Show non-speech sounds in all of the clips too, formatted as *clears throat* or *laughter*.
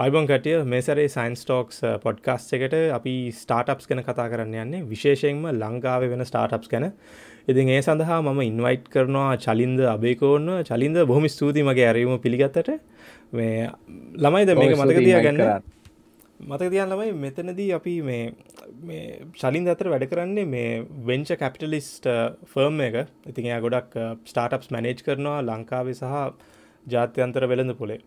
අයිබොන් කටිය මේසරේ science talks podcast එකට අපි ස්ටාටප්ස් ගැන කතා කරන්න යන්නේ. විශේෂයෙන්ම ලංකාව වෙන ස්ටාටප්ස් ගැන. ඉතින් ඒ සඳහා මම ඉන්වයිට් කරනවා චලින්ද අබේකෝන්න චලින්ද බොහොම ස්තුති මගේ ඇරීම පිළිගත්තට. මේ ළමයිද මේක මතක තිය ගන්න මතක තියන් ළමයි මෙතනදී අපි මේ ශලින් අතර වැඩ කරන්නේ මේ වෙංච කැපිටලිස්ට ෆර්ම් එක. ඉතින් එයා ගොඩක් ස්ටාටප්ස් මැනේජ් කරනවා ලංකාවේ සහ ජාත්‍යන්තර වෙළඳ පොලේ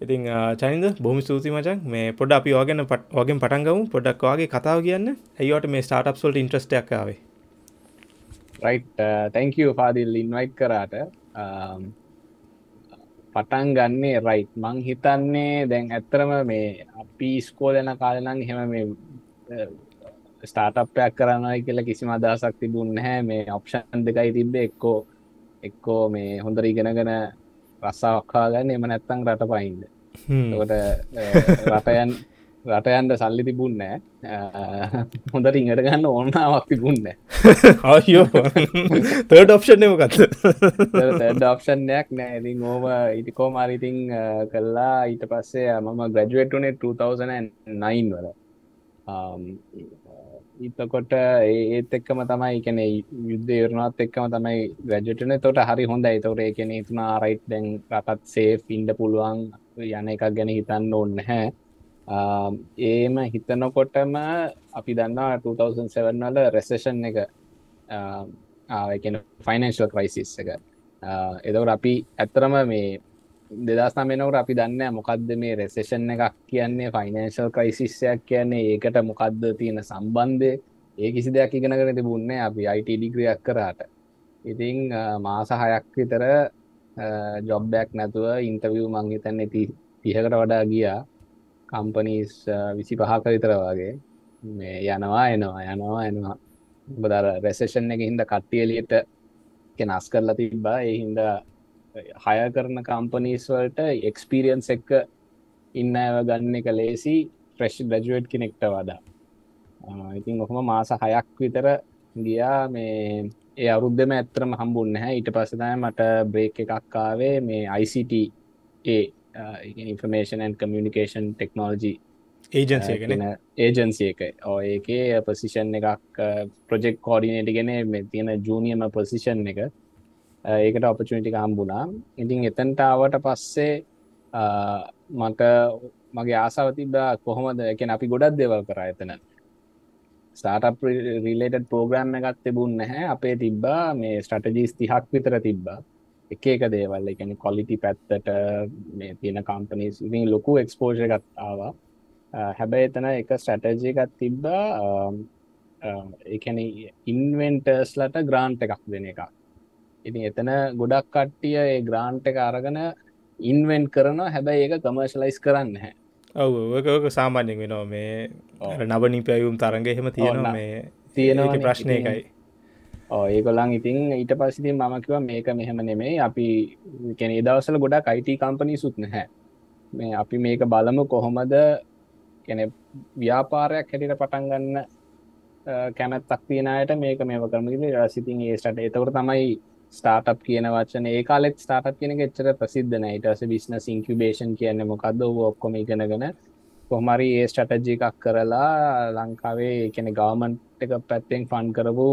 ඉතින් චනිද බොහම සූති මචන්. මේ පොඩ අපි ඕගෙන පට වගෙන් පටන්ගවු පොඩක් වගේ කතාව කියන්න. ඇයිවට මේ ස්ටාටප් සොල්ට ඉන්ට්‍රස්ටක්කාවේ රයි් තැංකෝ පාදිල් ඉන්වයිට් කරාට. Um, පටන් ගන්නේ රයිට් මං හිතන්නේ දැන් ඇත්තරම මේ අපි ස්කෝලන කාලනං හෙම මේ uh, ස්ටාටප්යක් කරන්නයි කියලා කිසිම අදසක් තිබුන්න හැ මේ ඔප්ෂන් දෙකයි තිබ්බ. එක්කෝ එක්කෝ මේ හොඳර ඉගෙනගෙන රස්සාක්කා ගන්න එම නැත්තං රට පයින්ද? ට රටයන් රටයන්ට සල්ලි තිබුන්නෑ හොඳට ඉඟට ගන්න ඕන්නාවක් තිබුන්න තර්ඩ ඔප්ෂන් මකත් ඩක්ෂන්යක් නෑ ඉතින් ඕම ඉටිකෝ මාරිතිං කල්ලා ඊට පස්සේ මම ග්‍රජුවට්නේ 2009 වල ඉතකොට ඒත් එක්කම තමයි කැනෙ යුද්ධ යරනත් එක්කම තමයි ග්‍රජටන තොට හරි හොඳ තවට එකන තුනා රයිට් දැන් රටත් සේ ඉන්ඩ පුළුවන් යන එකක් ගැන හිතන්න ඕන්න හැ ඒම හිතනකොටම අපි දන්නා 2007 වල රෙසේෂන් එක ආකෙන ෆයිනන්ශල් ක්‍රයිසිස් එක. එදවට අපි ඇත්තරම මේ දෙදස් නමෙනවට අපි දන්න මොකක්ද මේ රෙසේෂන් එකක් කියන්නේ? ෆයිනන්ශල් ක්‍රයිසිස්සයක් කියන්නේ? ඒකට මොකක්ද තියෙන සම්බන්ධය? ඒ කිසි දෙයක් ඉගෙනගෙන තිබුන්න අපි අයිට ඩිග්‍රියක් කරාට. ඉතිං මාස හයක් විතර ජොබ්බයක් නැතුව ඉන්ටවිය් මංහිතන්න ති තිහකට වඩා ගියා. කම්පනීස් විසි පහක විතර වගේ. මේ යනවා එනවා යනවා එනවා. බදර රෙසේෂන් එක හින්ද කට්ටියලියට කෙනස් කරලා තිබ්බා. ඒ හින්දා හය කරන කම්පනීස්වලට එක්ස්පිරියන්ස් එක්ක ඉන්න ඇව ගන්න එක ලේසි ෆ්‍රෙශ් ගජුවට් කෙනෙක්ට වඩා. ඉතින් ඔහොම මාස හයක් විතර ගියා මේ ඒ අවුද්ධම ඇත්තරම හම්බුන්න හැ ඊට පසදය මට බ්‍රේක් එකක්කාවේ මේ ICT A information communication technology ඒජන්සියගෙන ඒජන්සිය එක. ඕ ඒකේ පසිෂන් එකක් ප්‍රජෙක්් කෝඩිනේට ගෙන මේ තියෙන ජූනියම පසිෂන් එක ඒකට ඔපචනිටි හම්බුණා. ඉතින් එතන්ටාවට පස්සේ මට මගේ ආසාව තිබා කොහොමද? එකන අපි ගොඩක් දෙවල් කර එතන. ස්ටාටප් රිලේට පෝග්‍රම් එකත් තිබුන්න නැහැ. අපේ තිබ්බා මේ ස්ටටජීස් තිහක් විතර තිබ්බා. එක එක දේවල් එකන කොලිටි පැත්තට මේ තියෙන කම්පනිස් ඉතින් ලොකු එක්ස්පෝජ එකත් ආවා. හැබැයි එතන එක ස්ටටජය එකත් තිබ්බා. එකන ඉන්වෙන්ටර්ස්ලට ග්‍රාන්ට් එකක් දෙන එකක්. ඉතින් එතන ගොඩක් කට්ටිය ඒ ග්‍රාන්ට් එක අරගෙන ඉන්වෙන්් කරන හැබැයි ඒක කමර්ශලයිස් කරන්න හැ ඔවක සාමාන්‍යෙන් වෙනවා. මේ නබනි පැයුම් තරග එහෙම තියෙනවා මේ තියෙනවා ප්‍රශ්නය එකයි. ඒකොල්ලන් ඉතින් ඊට පසිති මමකිව මේක මෙහෙම නෙමේ අපි කෙන දවසල ගොඩක් අයිට කම්පනී සුත් නැහැ. මේ අපි මේක බලමු කොහොමද කෙනෙ ව්‍යාපාරයක් හැටිට පටන්ගන්න කැමැත්තක් තියෙනයට මේක මේව කරමග සිතින් ඒ ස්ටට එතකට තමයි ස්ටාටප් කියන වචන. ඒ කාලෙත් ස්ටාටප් කියන එච්චර ප්‍රසිද්ධන ඉටස බිස්නස් ඉන්කබේෂන් කියන්න මොකක්ද ඔක්කොම ඉගෙනගෙන කොහමරි ඒ ස්ටටජි එකක් කරලා ලංකාවේ කෙන ගවමන්ට් එක පැත්තෙන් ෆන් කරපු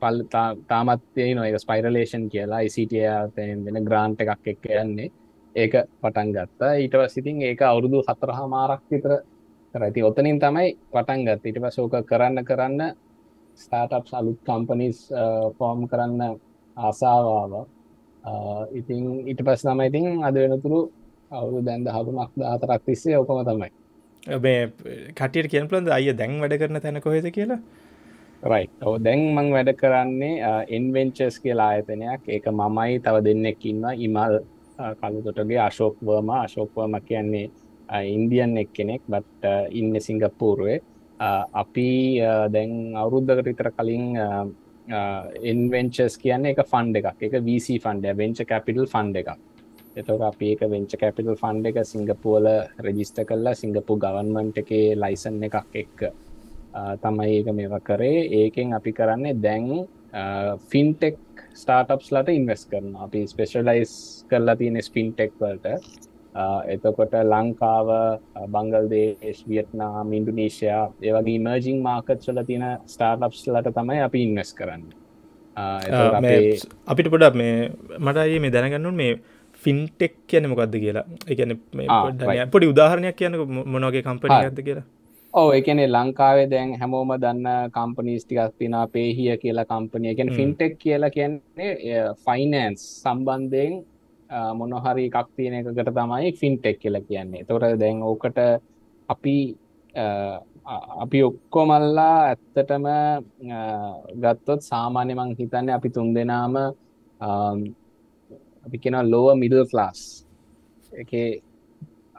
පල් තාමත්ය නො එක ස්පයිරලේෂන් කියලා ඉසිටියතෙන් වෙන ග්‍රාන්ට් එකක් එක් යන්නේ. ඒක පටන් ගත්තා. ඊට සිතින් ඒක අවුරුදු හතරහා මාරක් විතර කරඇති ඔතනින් තමයි පටන් ගත් ඊට පසෝක කරන්න කරන්න ස්ටාටප් අලුත් කම්පනිස් ෆෝර්ම් කරන්න ආසාවාව ඉතින් ඊට පස් නම ඉතින් අද වෙනතුරු අවුරු දැන්ද හරුමක් දාතරක් තිස්සේ ඕකම තමයි. මේ කටියට කියන් පලන්ද අය දැන් වැඩ කරන තැන කොහෙද කියලා? රයි ඔව දැන් මං වැඩ කරන්නේ එන්වෙන්චස් කියලා ආයතනයක්. ඒක මමයි තව දෙන්නෙක්කින්වා ඉමල් කළුතොටගේ අශෝක්වර්ම අශෝක්වර්ම කියන්නේ ඉන්දියන් එක් කෙනෙක් බට ඉන්න සිංගප්පූරුවේ අපි දැන් අවුරුද්ධකට විතර කලින් ඉන්වෙන්චස් කියන්න එක ෆන්ඩ එකක්. එක වC ෆන්ඩ වෙන්ච කැපිටල් ෆන්ඩ එකක්. එතක අපි ඒක වෙන්ච කැපිටල් ෆන්ඩ එක සිංගපුවල රෙජිස්ට කරලා සිංගපු ගවන්මන්ට් එකේ ලයිසන් එකක් එක්ක තමයි ඒක මේව කරේ. ඒකෙන් අපි කරන්නේ දැන් ෆින්ටෙක් ස්ටාටප්ස් ලට ඉන්වස් කරන අපි ස්පෙශලයිස් කරලා තියෙන ස්පින්ටෙක් වලට. එතකොට ලංකාව බංගල්දේශ් වියට්නාම් ඉන්දුනීශයා ඒවගේ මර්ජිං මාකත් වල තියෙන ස්ටාර්ලප්ස්ලට තමයි අපි ඉන්වස් කරන්න. අපිට පොඩක් මේ මටයි මේ දැනගන්නුන් මේ ෆින්ටෙක් කියන මොකක්ද කියලා. එකන පොඩි උදාහරණයක් කියන මොනගේ කම්පනි ඇද කියලා. ඕ එකනේ ලංකාවේ දැන් හැමෝම දන්න කම්පනීස්ටිකක් තින පේහිය කියලා කම්පනිය එකෙන් ෆින්ටෙක් කියලා කියන්නේ ෆයිනන්ස් සම්බන්ධයෙන් මොනොහරි එකක් තියෙන එකකට තමයි ෆින්ටෙක් කියලා කියන්නේ. තොර දැන් ඕකට අපි අපි ඔක්කොමල්ලා ඇත්තටම ගත්තොත් සාමාන්‍ය මං හිතන්න අපි තුන් දෙනාම අපි කෙන ලෝව මිඩල් ලාස් එක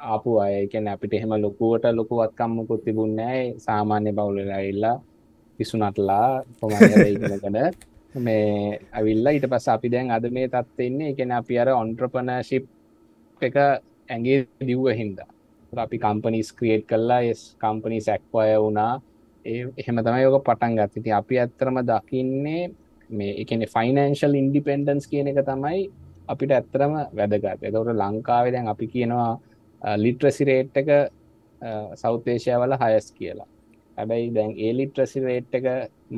ආපු අය එකන අපිට එහෙම ලොකුවට ලොකුවත්කම්මකුත් තිබුන්නෑ සාමාන්‍ය බවුලලා ඉල්ලා පිසුනටලා කොමගනකඩ මේ ඇවිල්ලා ඊට පස් අපි දැන් අද මේ තත්වෙන්නේ එකන අපි අර ඔන්ට්‍රපනශිප් එක ඇගේ දිව්ව හින්දා. අපි කම්පනිස් ක්‍රියේට් කල්ලා එස් කම්පනි සැක්වය වුණා. ඒ එහෙම තමයි යෝක පටන් ගත්තති අපි ඇත්තරම දකින්නේ මේ එකන ෆයිනන්ශල් ඉන්ඩිපෙන්ඩන්ස් කියන එක තමයි අපිට ඇත්තරම වැදගත්. එතවට ලංකාවේ දැන් අපි කියනවා ලිට්‍රසිරේට් එක සෞතේශය වල හයස් කියලා. හැබැයි දැන් ඒ ලිට්‍රසිරේට් එක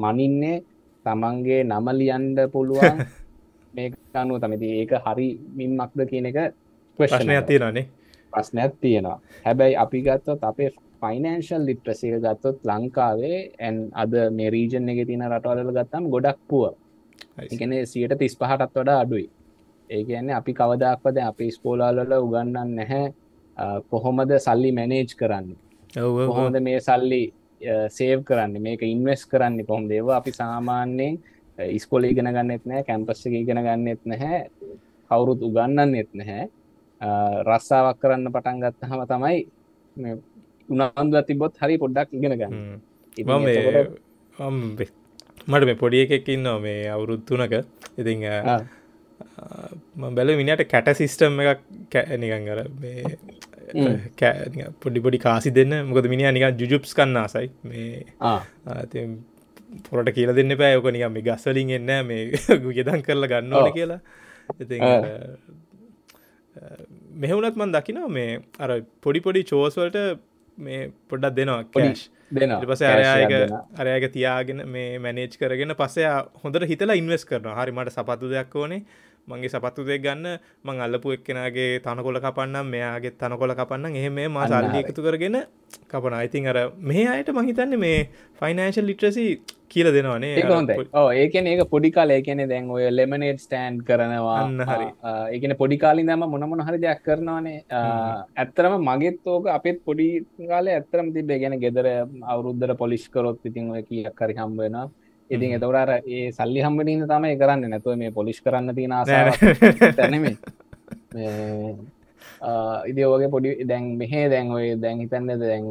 මනින්නේ තමන්ගේ නම ලියන්ඩ පුළුවන්. *laughs* මේ අනුව තමති ඒක හරි මින්මක්ද කියන එක ප්‍රශ්නයක් තියෙනනේ ප්‍රශ්නයක් තියෙනවා. හැබැයි අපි ගත්තොත් අපේ ෆයිනන්ශල් ලිට්‍රසික ගත්තොත් ලංකාවේ ඇන් අද මේ රීජන් එක තින රටවල ගත්තම් ගොඩක් පුව එකන සියට තිස් පහටත් වඩා අඩුයි. ඒකන්නේ අපි කවදක්වද අපි ස්පෝලාලල උගන්නන්න නැහැ. කොහොමද සල්ලි මැනේජ් කරන්න? කොහොමද මේ සල්ලි සේව් කරන්න. මේක ඉන්වස් කරන්න කොහොම දේව අපි සාමාන්‍යයෙන් ඉස්කොල ඉගෙන ගන්නෙත් නෑ කැම්පස්ස ඉගෙන ගන්නෙත් නැහැ කවුරුත් උගන්නන්න එත් නැහැ රස්සාාවක් කරන්න පටන් ගත්තහම තමයි උනන්දුව තිබොත් හරි පොඩ්ඩක් ඉගෙන ගන්න. මට මේ පොඩිය එකකින්න මේ අවුරුත්තුනක ඉතිං බැල මිනිට කැට සිිස්ටම් එකක් කැනිකංගර පොඩි පොඩි කාසි දෙන්න. මොකද මිනි නික ජුජුප්ස් කන්නාසයි මේ පොරට කියල දෙන්න පෑයෝක නිකම් මේ ගස්සලින් එන්න මේ *laughs* ගෙදන් කරලා ගන්න ඕන කියලා. ඉති මෙහවුනත් මන් දකිනවා මේ අර පොඩි පොඩි චෝස්වලට මේ පොඩ්ඩක් දෙනවා කෑශ් පස අරයායක අරයක තියාගෙන මේ මැනේජ් කරගෙන පසය හොඳට හිතලා ඉන්වස් කරන හරි මට සපත්තු දෙයක් ඕනේ මගේ සපත්තු දෙක් ගන්න මං අල්ලපු එක්කෙනගේ තනකොල කපන්නම් මෙයාගේ තනකොල කපන්න එහෙම මා සල්ලි එකතු කරගෙන කපන අයිතින් අර මේ අයට මහිතන්නේ මේ ෆයිනන්ශල් ලිට්‍රසි කියල දෙනවානේ හොඳ ඒකන ඒක පොඩිකාල ඒකන දැන් ඔය ලෙමනේට් ස්ටෑන්් කරනවා. හරි. ඒකන පොඩිකාලින් දම මොනමොන හරි දෙයක් කරනවානේ. ඇත්තරම මගෙත් ඕක අපත් පොඩි කාල ඇත්තරම තිබේ ගැන ගෙදර අවුරුද්ධර පොලිෂ් කරොත් ඉතින් ඔය කියක් කරි හම්බෙනවා ඉතින් එතවරර ඒ සල්ලි හම්බනීම තමයි කරන්න. නැතුව මේ පොලිෂ් කරන්න තියෙන තැනෙම ඉදිෝගේ පොඩි දැන් මෙහේ දැන් ඔය දැන් හිතන්න දැන්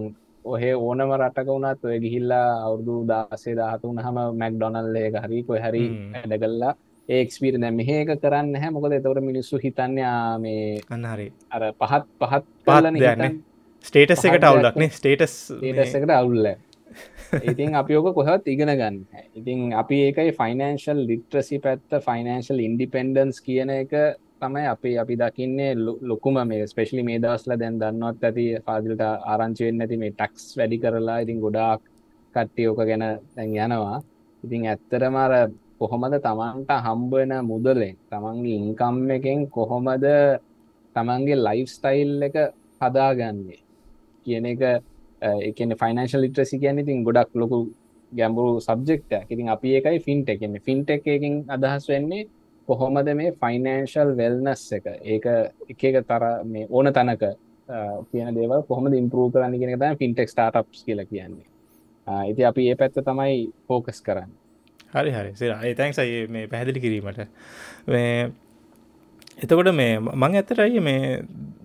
ඔහේ ඕනම රටක වුණත් ඔය ගිහිල්ලා අවුරදු දාසේ දාහතුන් හම මැක් ඩොනල්ල එක හරි කොයි හරි ඇඩගල්ලා ඒක්ස්පීර දැ මෙහක කරන්න හැ මොකද එතවට මිනිස්සු හිතන්නයා මේ අන්නහරි අර පහත් පහත් පාලන ස්ටේටස් එකට අවුලක්නේ ස්ටේටස් ටසකට අවුල්ල ඉතින් අපි ඕක කොහත් ඉගෙන ගන්න ඉතින් අපි ඒකයි ෆයිනන්ශල් ලිට්‍රසි පැත්ත ෆයිනන්ශල් ඉන්ඩිපෙන්ඩන්ස් කියන එක තමයි අපි අපි දකින්නේ ලොකුම මේ ස්පෙශලි මේ දවස්ල දැන් දන්නවත් ඇති පාදිලට ආරංචිවෙන් නැති මේ ටක්ස් වැඩි කරලා ඉතින් ගොඩාක් කට්ටිය ඕක ගැන දැන් යනවා. ඉතින් ඇත්තරමර කොහොමද තමන්ට හම්බවෙන මුදලෙන් තමන්ගේ ඉන්කම් එකෙන් කොහොමද තමන්ගේ ලයිෆ් ස්ටයිල් එක හදාගන්නේ කියන එක එකන ෆයිනන්ශල් ලිට්‍රසි කියන ඉතින් ගොඩක් ලොකු ගැඹුරු සබ්ජෙක්ට ඉතින් අපි ඒකයි ෆින්ට එකෙන ෆින්ට එකකින් අදහස් වෙන්නේ කොහොමද මේ ෆයිනන්ශල් වෙල්නස් එක? ඒක එක එක තර මේ ඕන තැනක කියන දේව කොහොම ඉම්පරූ කරන්න කියෙන තම ෆින්ටෙක් ස්ටාටප්ස් කියල කියන්නේ. ඉති අපි ඒ පැත්ත තමයි ෆෝකස් කරන්න. හරි හරි. සිර අයිතැන්සයි මේ පැහැදිලි කිරීමට. මේ එතකොට මේ මං ඇතරයි මේ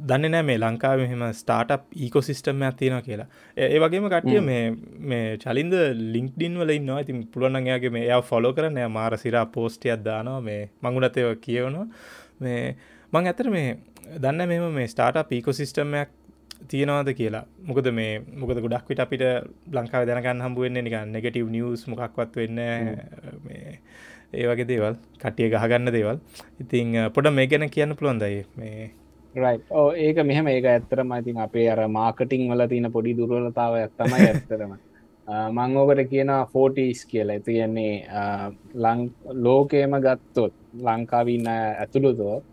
දන්න නෑ මේ ලංකාව මෙහෙම ස්ටාටප් ඊකෝසිිස්ටම් ඇතියෙන කියලා. ඒ වගේම කටිය මේ මේ චලින්ද ලින්ක්ඩින් වල ඉන්නවා. ඉතින් පුළුවන්ගේ මේ ය ෆොලෝ කරන මාර සිරා පෝස්ටියක් දානවා. මේ මංගුණතය කියවනවා. මේ මං ඇතර මේ දන්න මෙම මේ ස්ටාටප් ඊකෝසිිස්ටම්මයක් තියෙනවාද කියලා. මොකද මේ මොකද ගොඩක් විට අපිට ලංකාව දැනගන්න හම්බුවෙන්නේ නිකන් නෙගටව් නිියස් මොකක්වත් වෙන්න ඒ වගේ දේවල් කටිය ගහගන්න දේවල්. ඉතිං පොඩ මේ ගැන කියන්න පුළුවන්දයි මේ ඕ ඒක මෙහම ඒක ඇත්තරම ඉතින් අපේ අර මාකටිං වල තියන පොඩි දුරලතාව ඇත්තමයි ඇත්තරම *laughs* මංෝකට කියන ෆෝටස් කියලා. ඇති කියන්නේ ලෝකේම ගත්තොත් ලංකාවන්න ඇතුළුතෝ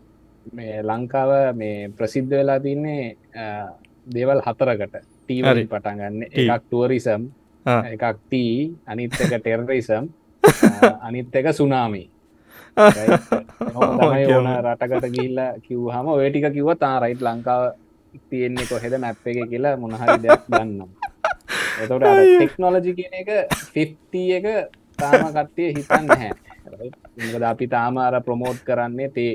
මේ ලංකාව මේ ප්‍රසිද්ධ වෙලා තින්නේ දේවල් හතරකට. ටීවරි පටන්ගන්න එකක් ටුවරිසම් එකක් ටී අනිත් එක ටෙරරිසම් *laughs* අනිත් එක සුනාමි. *laughs* ඕන රටකට ගිල්ල කිව් හම ඔයටික කිව තා රයිට් ලංකාව තියෙන්නේ කොහෙද මැප් එක කියලා මොනහරි දෙයක් ගන්නම් එතට ටෙක්නෝලජි කියන එක ෆිෆ්ටී එක තාම කට්ටිය හිතන්න හැ අපි තාම අර ප්‍රමෝට් කරන්නේ තේ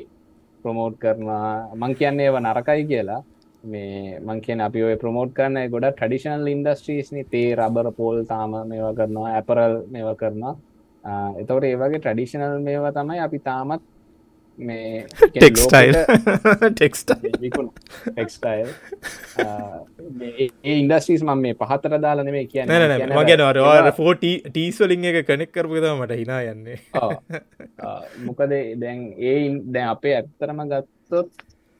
ප්‍රමෝට් කරනවා. මං කියන්නේ ඒව නරකයි කියලා. මේ මං කියන අපි ඔය ප්‍රමෝට් කරන්න ගොඩ ට්‍රඩිෂනල් ඉන්ඩස්ට්‍රීස්නි තේ රබර පෝල් තාම මේවා කරනවා ඇපරල් මේව කරනවා එතවට ඒවගේ ට්‍රඩිෂනල් මේවා තමයි අපි තාමත් මේ ටෙක්ස්ටයිල් *laughs* ටෙක්ස්ටයිල් ඒ ඉන්ඩස්ට්‍රීස් මම මේ පහතර දාලා නෙමේ කියන්න. මගේ ෆෝට ටීස්වලින් එක කනෙක් කරපුද මට හිනා යන්නේ. *laughs* මොකද දැන් ඒ දැන් අපේ ඇත්තරම ගත්තොත්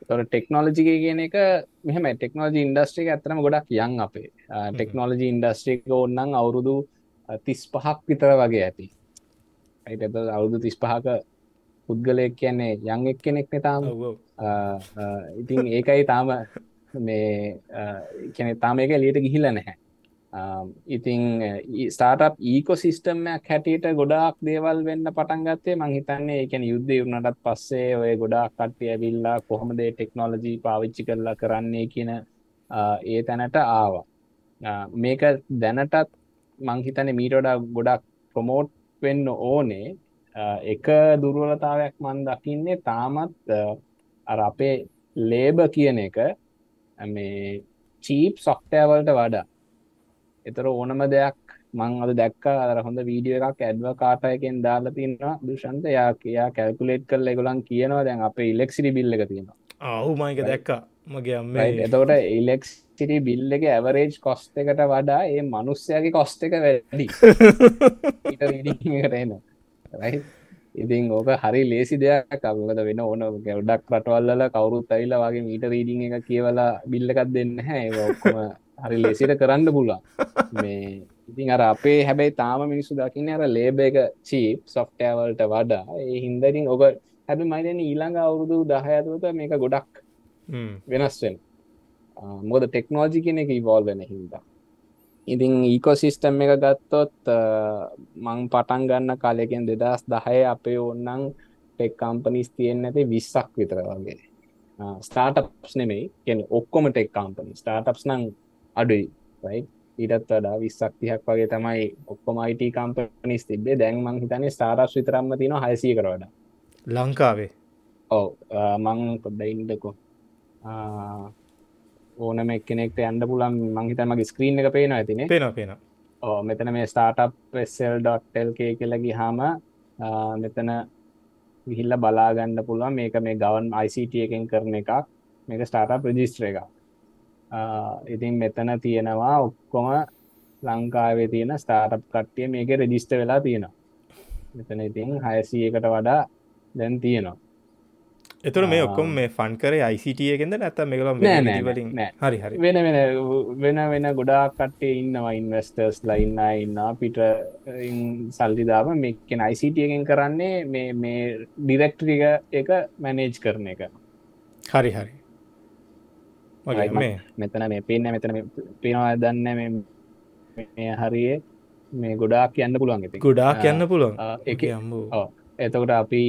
තොර ටෙක්නෝලජික කියන එක මෙහම ටෙක්නෝජි ඉන්ඩස්ට්‍රික ඇතරම ගොඩක් යන් අපේ. ටෙක්නෝලජි ඉන්ඩස්ට්‍රික ඔන්නන් අවුරුදු තිස් පහක් විතර වගේ ඇති ඇයිට අවුරුදු තිස් පහක පුද්ගලයක් කියන්නේ යං එක් කෙනෙක් නතාම ඉතින් ඒකයි තාම මේ කැන තාම එක එලියට ගිහිල නැහැ. ඉතින් ස්ටාටප් ඊකෝ සිිස්ටම්මයක් හැටියට ගොඩාක් දේවල් වෙන්න පටන්ගත්තේ මංහිතන්නේ ඒකැන යුද්ධ වුණටත් පස්සේ ඔය ගොඩාක් කට්ටිය ඇවිල්ලා කොහොමදේ ටෙක්නෝලජී පාවිච්චි කරලා කරන්නේ කියන ඒ තැනට ආවා. මේක දැනටත් මංහිතන මීටඩා ගොඩක් ප්‍රමෝට් වෙන්න ඕනේ. එක දුර්වලතාවයක් මන් දකින්නේ තාමත් අර අපේ ලේබ කියන එක මේ චීප් සොෆ්ටෑවල්ට වඩා. එතර ඕනම දෙයක් මං අද දැක්ක. අර හොඳ වීඩිය එකක් ඇඩ්ව කාටයකෙන් දාලා තින්නවා දුෂන්ත යා කියා කැල්කුලේට් කල් එගොලන් කියනවා. දැන් අප ඉලෙක්සිරි බිල්ල එක තියෙනවා. අවුමයික දැක්ක. මගේ අම්ම එතවට ඉලෙක්සිටි බිල්ල එක ඇවරේජ් කොස්ට එකට වඩා ඒ මනුස්්‍යයාගේ කොස්ට එක වැඩි. *laughs* ටන ඉතින් ඕක හරි ලේසි දෙයක්. අමකද වෙන ඕන ගඩක් රටවල්ල කවුරුත් ඇයිලා වගේ මීට රීඩිං එක කියවලා බිල්ලකත් දෙන්න හැ ඔක්කොම හරි ලෙසිට කරන්න පුලා මේ ඉතින් අර අපේ හැබැයි තාම මිනිස්සු දකින්න අර ලේබ එක චීප් සොෆ්ටෑවල්ට වඩා. ඒ හින්දරින් ඔක හැබි මයිදන ඊළඟ අවුරුදු දහයතුවත මේක ගොඩක් වෙනස්වෙන් මොද ටෙක්නෝජි කෙන එක ඉවෝල් වෙන හින්දා. ඉතින් ඊකොසිිස්ටම් එක ගත්තොත් මං පටන් ගන්න කාලෙකෙන් දෙදස් දහය අපේ ඔන්නන් ටෙක් කම්පනිස් තියෙන් ඇති විස්සක් විතර වගේ. ස්ටාටප්ස් නෙමෙයි කියෙන ඔක්කොම ටෙක් කම්පනි ස්ටාටප්ස් නං අඩුයි රයි ඊටත් වඩා විස්සක් තිහක් වගේ තමයි ඔක්කොම අයිට කම්පනිස් තිබේ දැන් මං හිතනේ ස්ටාරස් විතරම්ම තින හයිසිය කරවඩ ලංකාවේ? ඔව මං පොඩ්ඩ ඉන්ඩකෝ ඕනම කෙනෙක්ට අන්ඩ පුලන් මංහිතමගේ ස්ක්‍රීන් එක පේන ඇතින. පේන පේන ඕ මෙතන මේ ස්ටාටප් වෙස්සල්.ටල්ක කියලගි හාම මෙතන විහිල්ල බලාගන්න පුළුවන්. මේක මේ ගවන් ICT එකෙන් කරන එකක්. මේක ස්ටාටප් රජිස්ට්‍ර එක ඉතින් මෙතන තියෙනවා ඔක්කොම ලංකාවේ තියෙන ස්ටාටප් කට්ටිය මේක රෙජිස්ට වෙලා තියෙනවා. මෙතන ඉතින් හයසීකට වඩා දැන් තියෙනවා එතුර මේ ඔක්කොම මේ ෆන් කර යිසිටියගෙන්ද නැත මෙකලම් වලින්? හරි හරි. වෙන වෙන වෙන වෙන ගොඩා කට්ටේ ඉන්නවා ඉන්වස්ටර්ස් ලයින්න ඉන්න පිට සල්ලිදාව මේකෙන අයිසිටියගෙන් කරන්නේ මේ මේ ඩිරෙක්ටරික එක මැනේජ් කරන එක. හරි හරි. මෙතන මේ පේන්න මෙතන පේනවා දන්න මේ හරියේ මේ ගොඩාක් කියන්න පුළුවන් ඇති ගොඩා කියන්න පුළුවන්. එක එතකොට අපි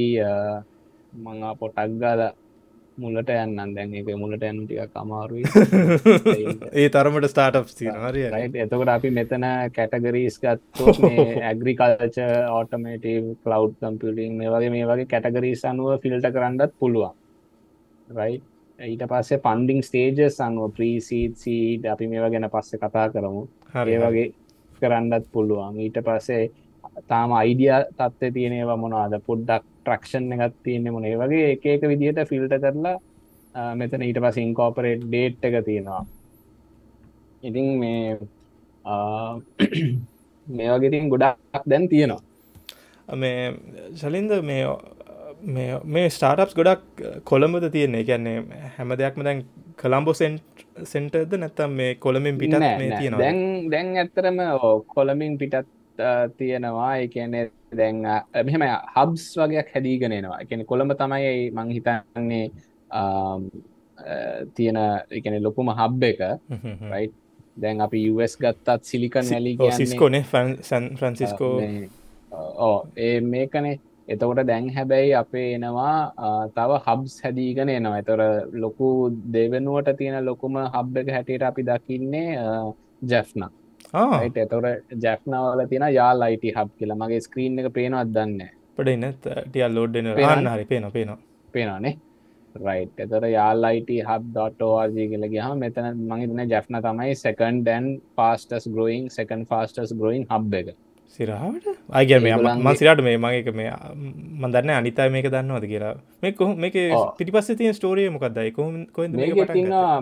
මං පොටක් ගාල මුලට යන්න දැන් එක මුලට යන්න ටික කමාරුයි *laughs* ඒ තරමට ස්ටාට් හරි එතකට අපි මෙතන කැටගරීස් ගත්තු ඇග්‍රිකල්ච ඕටමේටව කලව් කම්පිටිං මේ වගේ මේ වගේ කැටගරීස් අනුව ෆිල්ට කරන්නත් පුළුවන්. රයි ඊට පස්සේ පන්ඩිං ස්ටේජස් අනුව ප්‍රීසීත් සීට අපි මේවා ගැන පස්සේ කතා කරමු. හරි වගේ කරන්නත් පුළුවන්. ඊට පස්සේ තාම අයිඩිය තත්ව තියෙනවා මොනවාද? පොඩ්ඩක් ට්‍රක්ෂන් එකත් තියන්නේ මොනේ. වගේ එක එක විදිහට ෆිල්ට කරලා මෙතන ඊට පස ඉන්කෝපරේට් ඩේට් එක තියෙනවා. ඉතින් මේ *clears throat* මේ වගේතින් ගොඩක් දැන් තියෙනවා. මේ සලින්ද මේ මේ ස්ටාටප්ස් ගොඩක් කොළඹද තියෙන්නේ? කියන්නේ හැම දෙයක්ම දැන් කළම්බෝ සෙන්ට් සෙන්ටර්ද නැත්තම් මේ කොළමින් පිටත් නෑ, මේ නෑ. තියෙනවා දැන් දැන් ඇත්තරම කොළමින් පිටත් තියෙනවා. ඒ කියන්නේ දැන් මෙහෙම හබ්ස් වගේක් හැදීගෙන එනවා. ඒ කියන්නේ කොළඹ තමයි මං හිතන්නේ තියෙන කියන්නේ ලොකුම හබ් එක. රයිට් දැන් අපි US ගත්තත් සිලිකන් කියන්නේ සිස්කෝනේ සන් ෆ්‍රන්සිස්කෝ ඕ ඒ මේකනේ. එතකොට දැන් හැබැයි අපේ එනවා තව හබ්ස් හැදීගෙන එනවා. එතොර ලොකු දෙවනුවට තියෙන ලොකුම හබ් එක හැටියට අපි දකින්නේ ජැෆ්න එතොර ජැෆ්නවල තියෙන යාල් අයිට හබ් කියලා. මගේ ස්ක්‍රීන් එක පේනවත් දන්න? පඩන්න ලෝඩ්ඩන පේනවනේ. හරි පේන පේනවා. පේනවානේ? රයිට් එතොර යාල්ලයිට හබ්.ෝර්ජ කියල ගහම මෙතන මහිතන ජැෆ්න තමයි සකන් ඩැන් පාස්ටස් ග්‍රෝයින් සකන් ෆාස්ටස් ග්‍රෝයින් හබ් එක. සිරහට අයගැ මේ මසිරට මේ මගේක මේ මදන්න අනිතයි මේක දන්නවද කියලා. මේක ඔව්. පිටිපස්ස තිය ස්ටෝරිය මොකක්දයි කො මේක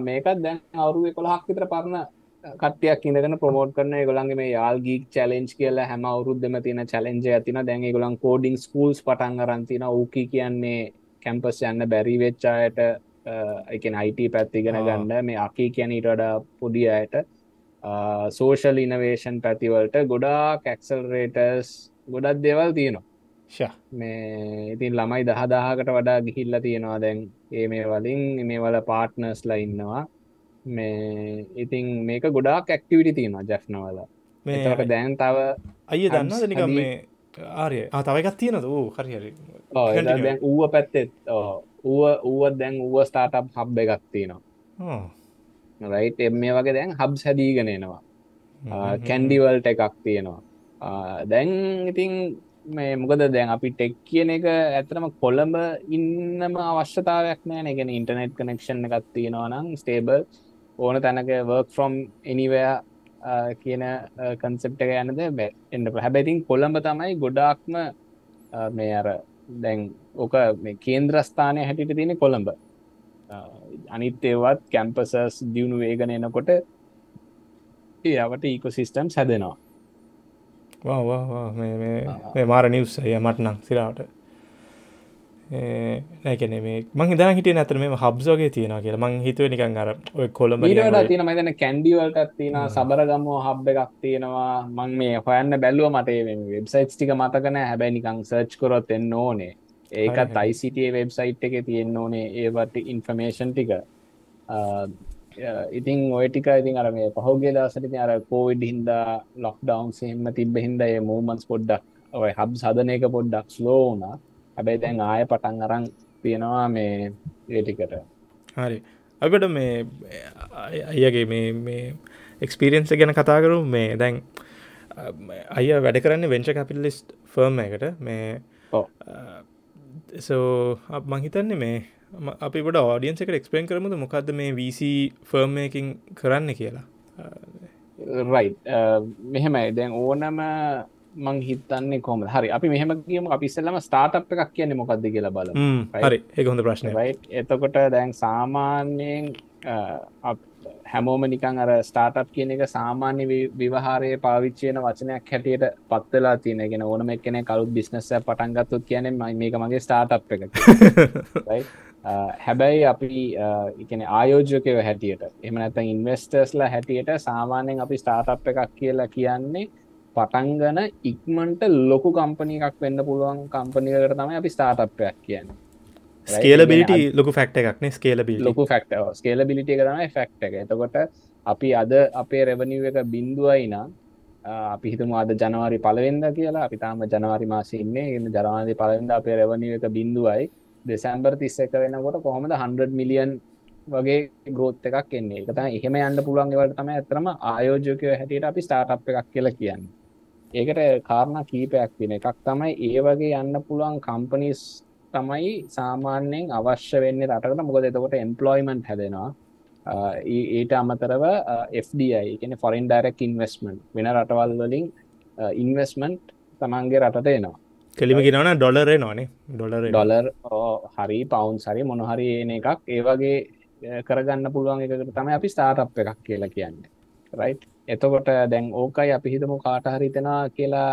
මේකත් දැන් අවුරුව කොළහක් විතර පරණ කට්ටියක් ඉඳගෙන ප්‍රමෝට් කරන ගොලන්ගේ මේ යාල් ගීක් චලෙන්ජ් කියලා හැම අවුරුද්ධම තියෙන චලෙන්ජ ඇතින දැන් ගොලන් කෝඩිං ස්කූල්ස් පටන් අරන්තින ඕකි කියන්නේ කැම්පස් යන්න බැරි වෙච්චායට එකන අයිට පැත්තිගෙන. ගන්න. මේ අකි කියනීට වඩා පොඩි අයට සෝෂල් ඉනවේෂන් පැතිවලට ගොඩා කැක්සල්රේටර්ස් ගොඩක් දෙවල් තියෙනවා. මේ ඉතින් ළමයි දහදාහකට වඩා ගිහිල්ල තියෙනවා. දැන් ඒ මේ වලින් මේ වල පාට්නර්ස්ලා ඉන්නවා මේ ඉතින් මේක ගොඩාක් ඇක්ටිවිටි තියෙනවා ජැෆ්නවල මේ එතකට දැන් තව අය දන්න හැදී- මේ ආරය? තවයිකත් තියෙනද වූ හරිහරි. දැන් ඌව පැත්තෙත් ඌව ඌව දැන් ඌව ස්ටාටප් හබ් එකක් තියෙනවා. රයිට් මේ වගේ දැන් හබ්ස් හැදීගෙන එනවා. කැන්ඩිවල්ට එකක් තියෙනවා. දැන් ඉතින් මේ මොකද දැන් අපි ටෙක් කියන එක ඇතරම කොළඹ ඉන්නම අවශ්‍යතාවයක් නෑ ගෙන ඉන්ටනෙට් කනෙක්ෂන් එකක් තියෙනවා නම් ස්ටේබල් ඕන තැනක වර්ක් ෆ්‍රොම් එනිවය කියන කන්සෙප්ට යනද එන්න හැබැතින් කොළඹ තමයි ගොඩාක්ම මේ අර දැන් ඕක මේ කේන්ද්‍රස්ථානය හැටිට තියෙන කොළඹ. අනිත් ඒවත් කැම්පසස් දියුණු වේගන එනකොට ඒ අවට ඊකොසිස්ටම් සැදෙනවා මාර නිවස් ය මටනං සිරාවට නැකන මේ මං දා හිට ඇතර මේ හබ්සෝගේ තියෙන කියලා. මං හිතුව නිකන් අර ඔය කොළඹ ඊට තින මතන කැන්ඩිවල්ටත් තියෙන සබරගම්මෝ හබ් එකක් තියෙනවා මං මේ හොයන්න බැල්ලුව මට වෙබ්සයිට් ටික මතකන හැබැයි නිකං සර්ච් කොරොත් එන්න ඕනේ. ඒකත්. ICT වෙබ්සයිට් එක තියෙන්න ඕනේ ඒවට ඉන්ෆර්මේෂන් ටික. ඉතින් ඔය ටික ඉතින් අර මේ පහුගේ දවසට අර කෝවිඩ් හින්දා ලොක්ඩවන්් සෙම තිබ හින්ද මූමන්ස් පොඩ්ඩක් ඔය හබ් සදන එක පොඩ්ඩක් ස්ලෝ වුණා හැබැයි දැන් ආය පටන් අරන් තියෙනවා මේ ඒටිකට හරි. අපට මේ අයගේ මේ එක්ස්පිරියන්ස ගැන කතා කරු මේ දැන් අය වැඩ කරන්න වෙංච කැපිලිස්ට් ෆර්ම එකට මේ. සෝ මංහිතන්නේ මේ අපිට ෝඩියන්ස එකට එක්ස්පේන් කරමුද? මොකක්ද මේ වීසි ෆර්ම් එකින් කරන්න කියලා? රයි් මෙහෙමයි. දැන් ඕනම මං හිතන්නේ කොම හරි අපි මෙහම කියම අපිස්සල්ලම ස්ටාටප් එකක් කියන්නේ මොකක්ද කියලා බල හරි. ඒ හොඳ ප්‍රශ්නය රයි් එතකොට දැන් සාමාන්‍යයෙන් හැමෝම නිකන් අර ස්ටාටප් කියන එක සාමාන්‍ය විවහාරය පාවිච්චයන වචනයක් හැටියට පත්වෙලා තියෙන ගෙන ඕනම එක්කෙන කලුත් බිස්නස පටන්ගත්තුත් කියන මේක මගේ ස්ටාටප් එක *laughs* හැබැයි අපි එකන ආයෝජකව හැටියට එම නැතන් ඉන්වස්ටර්ස්ලා හැටියට සාමාන්‍යයෙන් අපි ස්ටාටප් එකක් කියලා කියන්නේ පටන්ගන ඉක්මන්ට ලොකු කම්පනි එකක් වෙන්න පුළුවන් කම්පනිකට තමයි අපි ස්ටාටප්යක් කියන්නේ. ස්කේලබිලිට ලොකු ෆක්ට එකක්නේ ස්කේලබිලි ලොකු ෆක්ට ස්කේලබිලිටිය එක තමයි ෆක්ට එක. එතකොට අපි අද අපේ රෙවනිව එක බින්දුවයි නම් අපි හිතම අද ජනවාරි පලවෙන්ද කියලා. අපි තාම ජනවාරි මාසින්නේ එන්න ජනවාරි පලවෙන්ද අපේ රෙවනිව එක බින්දුවයි දෙසැම්බර් තිස්ස එක වෙනකොට කොහොමද 100 මිලියන් වගේ ග්‍රෝත් එකක් එන්නේ? එක තම එහෙම යන්න පුළුවන් ඒවට තමයි ඇතරම ආයෝජකය හැටියට අපි ස්ටාටප් එකක් කියලා කියන්න ඒකට කාරණ කීපයක් වෙන එකක් තමයි ඒ වගේ යන්න පුළුවන් කම්පනිස් තමයි සාමාන්‍යයෙන් අවශ්‍ය වෙන්නේ රටකට. මොකද එතකොට එම්පලොයිමන්ට් හැදෙනවා. ඊට අමතරව FDI එකන ෆොරින් ඩරෙක් ඉන්වස්මන්ට් වෙන රටවල් වලින් ඉන්වස්මන්ට් තමන්ගේ රටට එනවා. කෙලිම ගෙනවන ඩොලරේ නොනේ ඩොලර ඩොලර් හරි පවුන් සරි මොනහරි එන එකක්. ඒවගේ කරගන්න පුළුවන් එකට තමයි අපි ස්ටාටප් එකක් කියලා කියන්න. රයි් එතකොට දැන් ඕකයි අපි හිතම කාටහරිතෙන කියලා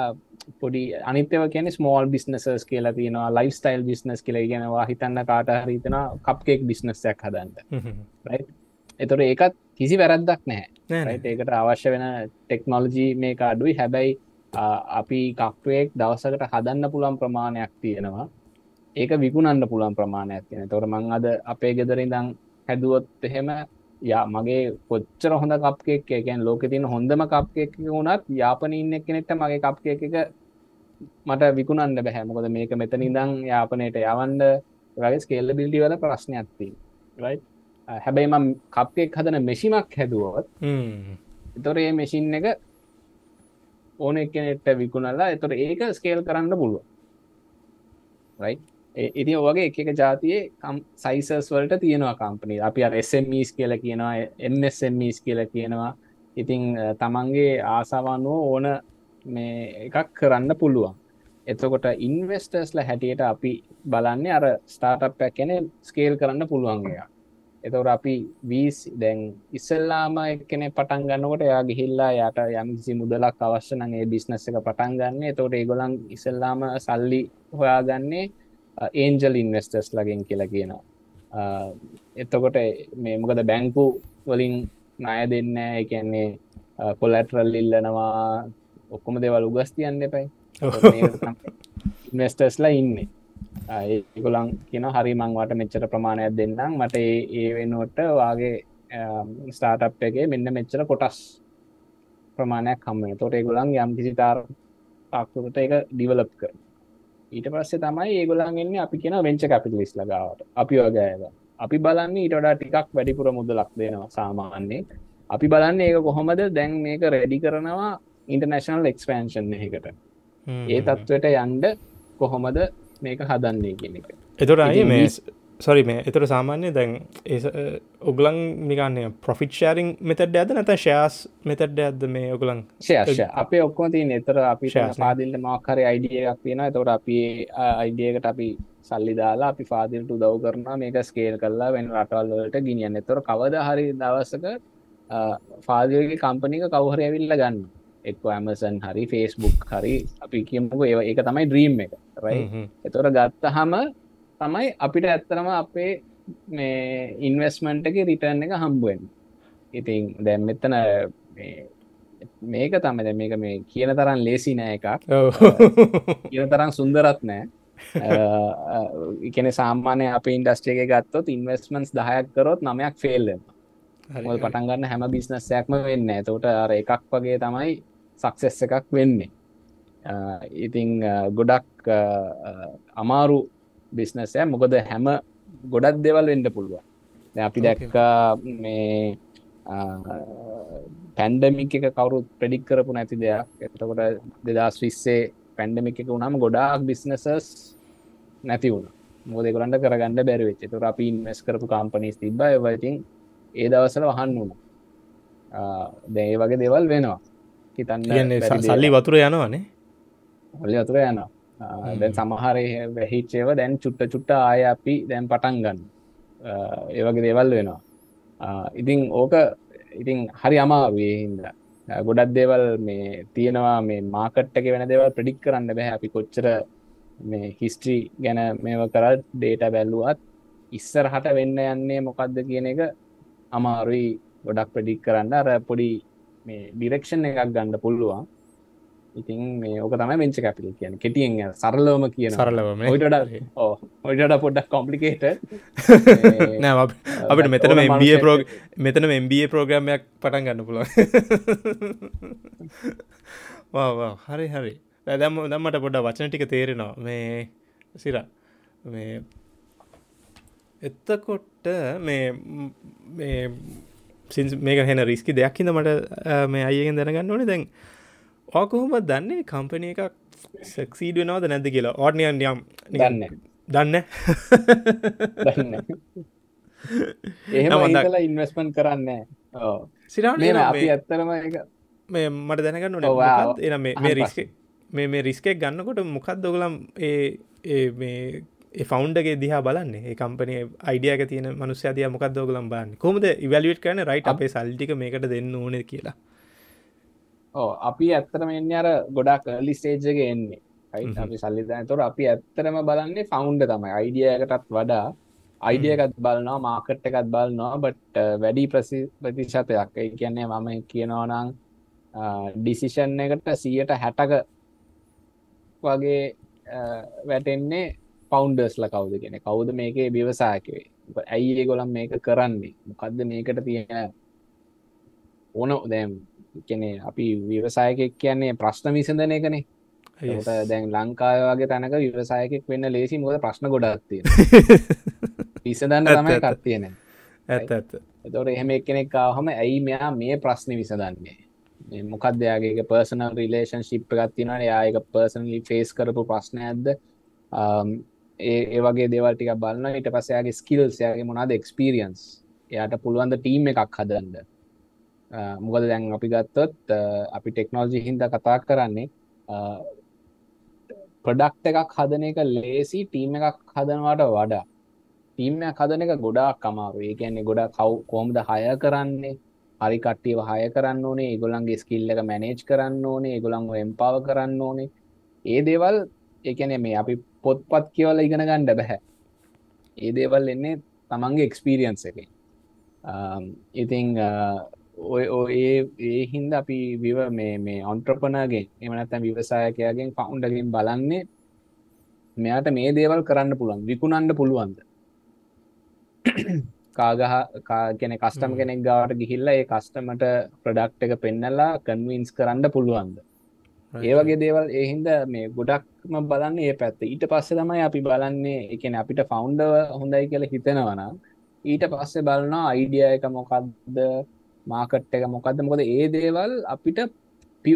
පොඩි අනිත්‍යව කියන ස්මෝල් බිස්නසස් කියලා තියෙනවා ලයිෆ් ස්ටයිල් බිස්නස් කියලා ගෙනවා හිතන්න කාට හරිතන කප්කෙක් බිස්නස්සයක් හදන්ට එතොට ඒකත් කිසි වැරද්දක් නැහැ. ඒකට අවශ්‍ය වෙන ටෙක්නෝලජී මේක අඩුයි. හැබැයි අපි කක්ටුවෙක් දවසකට හදන්න පුළන් ප්‍රමාණයක් තියෙනවා. ඒක විකුණන්න පුළන් ප්‍රමාණයක් තියෙන තොර මං අද අපේ ගෙදරිඳං හැදුවොත් එහෙම යා මගේ කොච්චර හොඳ කප්කෙක් එකැන් ලෝක තින හොඳම කප්කෙක් වුණත් යාපන ඉන්න කෙනෙක්ට මගේ කප්කය එක මට විකුණන්න බැහැ. මොකද මේක මෙතන ඉදං යාපනයට යවන්ඩ වගේ ස්කේල්ල බිල්ටි වල ප්‍රශ්නයක්ති හැබැයි මම් කප්කෙක් හදන මෙසිමක් හැදුවොත් එතොරේ මෙසින් එක ඕන එකනෙට විකුණල්ලා එතොට ඒක ස්කේල් කරන්න පුළුව ඉති ඔවගේ එක ජාතියේ සයිසස් වලට තියෙනවා කම්පනී අපි SMස් කියල කියනවා එන්SMස් කියල කියනවා. ඉතිං තමන්ගේ ආසාවන්නුව ඕන මේ එකක් කරන්න පුළුවන්. එතකොට ඉන්වස්ටර්ස්ල හැටියට අපි බලන්නේ අර ස්ටාටප් කැන ස්කේල් කරන්න පුළුවන්ගේය එතවට අපි වීස් දැන් ඉස්සල්ලාම එකන පටන් ගන්නකොට එයා ගිහිල්ලා යට යම්කිසි මුදලක් අවශ්‍යනගේ බිස්නස් එක පටන් ගන්න. එතවට ඒගොලන් ඉසල්ලාම සල්ලි හොයාගන්නේ ඒන්ජල් ඉන්වස්ටර්ස් ලගෙන් කියලා කියනවා. එතකොට මේ මොකද බැංකු වලින් ණය දෙන්න එකන්නේ කොලටරල් ඉල්ලනවා. ඔක්කොම දෙවල් උගස් තියන්න එපයි. ඉන්වස්ටර්ස්ලා ඉන්නේ. ඒගොලන් කියන හරි මංවට මෙච්චර ප්‍රමාණයක් දෙන්නම්. මට ඒ වෙනුවට වාගේ ස්ටාටප් එකගේ මෙන්න මෙච්චර කොටස් ප්‍රමාණයක් කම්ම තොට ඒගොලන් යම් කිසි තාර පක්තුකට එක ඩිවලප් කර ඊට පස්සේ තමයි ඒගොලන්ගන්නේ අපි කියෙන වෙංච කැපිලිස් ලගාවට. අපි වගෑව අපි බලන්නේ ඊටඩා ටිකක් වැඩිපුර මුදලක් දෙනවා සාමාන්‍යේ අපි බලන්න ඒක කොහොමද? දැන් මේක රෙඩි කරනවා ඉන්ටර්නශනල් එක්ස්පෑන්ෂන් එකට ඒ තත්ත්වට යන්ඩ කොහොමද මේක හදන්නේ කියන එක. එතොට අය මේ සොරි මේ එතුර සාමාන්‍ය දැන් ඔගලන් මිගන්නේ පොෆිට් ෂාරිං මෙතට ඇද නැත ශයාස් මෙතට ඇද මේ ඔගලන් ශේෂ අපේ ඔක්කොම තින් එතර අපි පාදිල්ට මක්කර අයිඩියක් තියෙන තොට අපි අයිඩියකට අපි සල්ලි දාලා අපි පාදිල්ට දව් කරන මේක ස්කේල් කරලා වෙන රටවල්වලට ගිනියන්න. එතොර කවද හරි දවසක පාදිගේ කම්පනික කවහර ඇවිල්ල ගන්න. එක් ඇමසන් හරි ෆේස්බුක් හරි. අපි කියමුක ඒ ඒක තමයි ද්‍රීම් එක රයි එතොර ගත්ත හම තමයි අපිට ඇත්තරම අපේ මේ ඉන්වස්මන්ට් එක රිටර්න් එක හම්බුවෙන් ඉතින් දැම් මෙතන මේක තම දැ මේක මේ කියන තරන් ලේසි නෑ එකක්. කියන තරම් සුන්දරත් නෑ. එකන සාමානය අප ඉන්ඩස්ට්‍රේ එක ගත්තොත් ඉන්වස්මන්ස් දහයක් කරොත් නමයක් ෆෙල්ලම හොල් පටන්ගන්න හැම බිස්නස්සයක්ම වෙන්න තෝට අර එකක් වගේ තමයි සක්සෙස් එකක් වෙන්නේ. ඉතිං ගොඩක් අමාරු බිස්නසය මොකද හැම ගොඩක් දෙවල් වෙන්ඩ පුළුවන්. අපි දැක්කා මේ පැන්ඩමික් එක කවරුත් ප්‍රඩික් කරපු නැති දෙයක්. එතකොට දෙදස් විස්සේ පැන්ඩමික් එක වුණම ගොඩාක් බිස්නසස් නැති වුණ. මොදෙකරන්ට කරගන්න බැරිවෙච්ච තුර අපි ඉන්වස් කරපු කම්පනිස් තිබ වයිතින් ඒ දවසල වහන්න වුණ. දැේ වගේ දෙවල් වෙනවා. හිතන්න සල්ලි වතුර යනවානේ. හොල්ලි වතුර යනවා දැන් සමහරය වැහිච්චේව දැන් චුට්ට චුට්ට ආය අපි දැන් පටන් ගන්න. ඒවගේ දේවල් වෙනවා. ඉතිං ඕක ඉතිං හරි අමාවේ හින්ද. ගොඩක් දේවල් මේ තියෙනවා මේ මාකට්ටක වෙන දේවල් ප්‍රඩික් කරන්න බැහැ අපි කොච්චර මේ හිස්ට්‍රී ගැන මේව කරත් ඩේට බැල්ලුවත් ඉස්සර හට වෙන්න යන්නේ මොකක්ද කියන එක අමාරුයි ගොඩක් ප්‍රඩික් කරන්න. අර පොඩි මේ ඩිරෙක්ෂන් එකක් ගන්න පුළුවන් ඉතින් මේ ඕක තමයි වෙංච කැපිල් කියන කෙටියෙන් සරලවම කියන සරලවම. ඔයිට ඕ ඔයිට පොඩ්ඩක් කොම්පලිකේට *laughs* නෑ අපිට මෙතන MBA ප්‍රෝග මෙතන MBA ප්‍රෝග්‍රමයක් පටන් ගන්න පුළුව *laughs* හරි හරි. දැම දම්මට පොඩ්ඩ වචන ටික තේරෙනවා. මේ සිර. මේ එත්තකොට්ට මේ සින් මේක හෙන රිස්කි දෙයක් හිද මට මේ අයගෙන් දැනගන්න ඕනේ. දැන් ඕකොහොම දන්නේ කම්පනය එකක් සක්සීඩ වෙනවද නැද කියලා. ඕඩ්නියන් යම්. දන්න. දන්න. එහෙම ඉන්වස්මන් කරන්න සිරා අපි ඇත්තරම මේ මට දැනගන්න එන මේ රිස්ක මේ මේ රිස්කෙක් ගන්නකොට මොකක්ද ඔගලම් ඒ මේ ෆෞන්ඩගේ දිහා බලන්නේ? ඒ කම්පනය අයිඩියක තියන මනුස්්‍යතිය මොකක් දෝගලම් බන්න කොමද ඉවලට කන රයිට අපේ සල්ටික මේකට දෙන්න ඕන කියලා ඕ අපි ඇත්තරම එන්න අර ගොඩක් කලි ස්ටේජ්ක එන්නේ. හ්ම්. අපි සල්ලිතන තොර අපි ඇත්තරම බලන්නේ ෆවුන්ඩ තමයි. අයිඩියකටත් වඩා අයිඩියකත් බලනවා මාකට් එකත් බලනවා බට් වැඩි ප්‍රසි ප්‍රතිශතයක්. ඒ කියන්නේ මම කියනවනං ඩිසිෂන් එකට සියට හැටක වගේ අ, වැටෙන්නේ පවන්ඩර්ස්ල කවුද කියෙන කවුද මේකේ බිවසායකවේ ඇයි ගොලම් මේක කරන්නේ? මොකක්ද මේකට තියෙන ඕන දැම් කෙනෙ අපි විවසායකෙක් කියන්නේ ප්‍රශ්න විසඳන එකනේ. දැන් ලංකාවගේ තැනක විවසායකෙක් වෙන්න ලේසි මොද ප්‍රශ්න ගොඩක්තිය *laughs* විසදන්න ඇත්ත, තමයි. කත්තියන ඇත්ත එතොට එහෙම එක්කෙනෙක් ආවහම ඇයි මෙයා මේ ප්‍රශ්න විසදන්නේ මේ මොකක්දයාගේ පර්සනල් රිලේෂන් ශිප් ගත්තිනට යායක පර්සනලි ෆේස් කරපු ප්‍රශ්න ඇද්ද? ඒ ඒ වගේ දේවල්ටික බලන්න ඊට පස්සයාගේ ස්කිල්ස්යාගේ මොනාද එක්ස්පිරියන්ස් එයාට පුළුවන්ද ටීම් එකක් හදන්ද මොකද දැන් අපි ගත්තොත් අ, අපි ටෙක්නෝජි හින්ද කතා කරන්නේ ප්‍රඩක්් එකක් හදන එක ලේසි ටීම් එකක් හදනවාට වඩා. ටීම්යක් හදන එක ගොඩාක් අමාරු ඒ කියන්නේ ගොඩා කව් කොම්ද හය කරන්නේ? හරි කට්ටියව හය කරන්න ඕනේ. ඒගොල්ලන්ගේ ස්කිල්ල එක මැනේජ් කරන්න ඕනේ. ඒගොලන් එම්පාව කරන්න ඕනේ. ඒ දේවල් එකන මේ අපි පොත්පත් කියවල ඉගෙන ගණ්ඩ බැහැ ඒ දේවල් එන්නේ තමන්ගේ එක්ස්පීරියන්ස එක ඉතිං ඔය ඔය ඒ ඒ හින්ද අපි විව මේ මේ ඔන්ට්‍රපනගේ එමනත්තැ විවසායකයාගෙන් ෆවුන්ඩගෙන් බලන්නේ මෙයාට මේ දේවල් කරන්න පුළුවන් විකුණන්ඩ පුළුවන්ද? කාගහ කාගෙන කස්ටම. කෙනෙක් ගාට ගිහිල්ල ඒ කස්ටමට ප්‍රඩක්් එක පෙන්නලා කන්වින්ස් කරන්න පුළුවන්ද? ඒ වගේ දේවල් ඒහින්ද මේ ගොඩක්ම බලන්න ඒ පැත්ත. ඊට පස්සේ තමයි අපි බලන්නේ එකන අපිට ෆවුන්ඩව හොඳයි කියල හිතෙනවන ඊට පස්සේ බලනවා අයිඩිය එක මොකක්ද මාකට් එක මොකක්ද මොකද ඒ දේවල් අපිට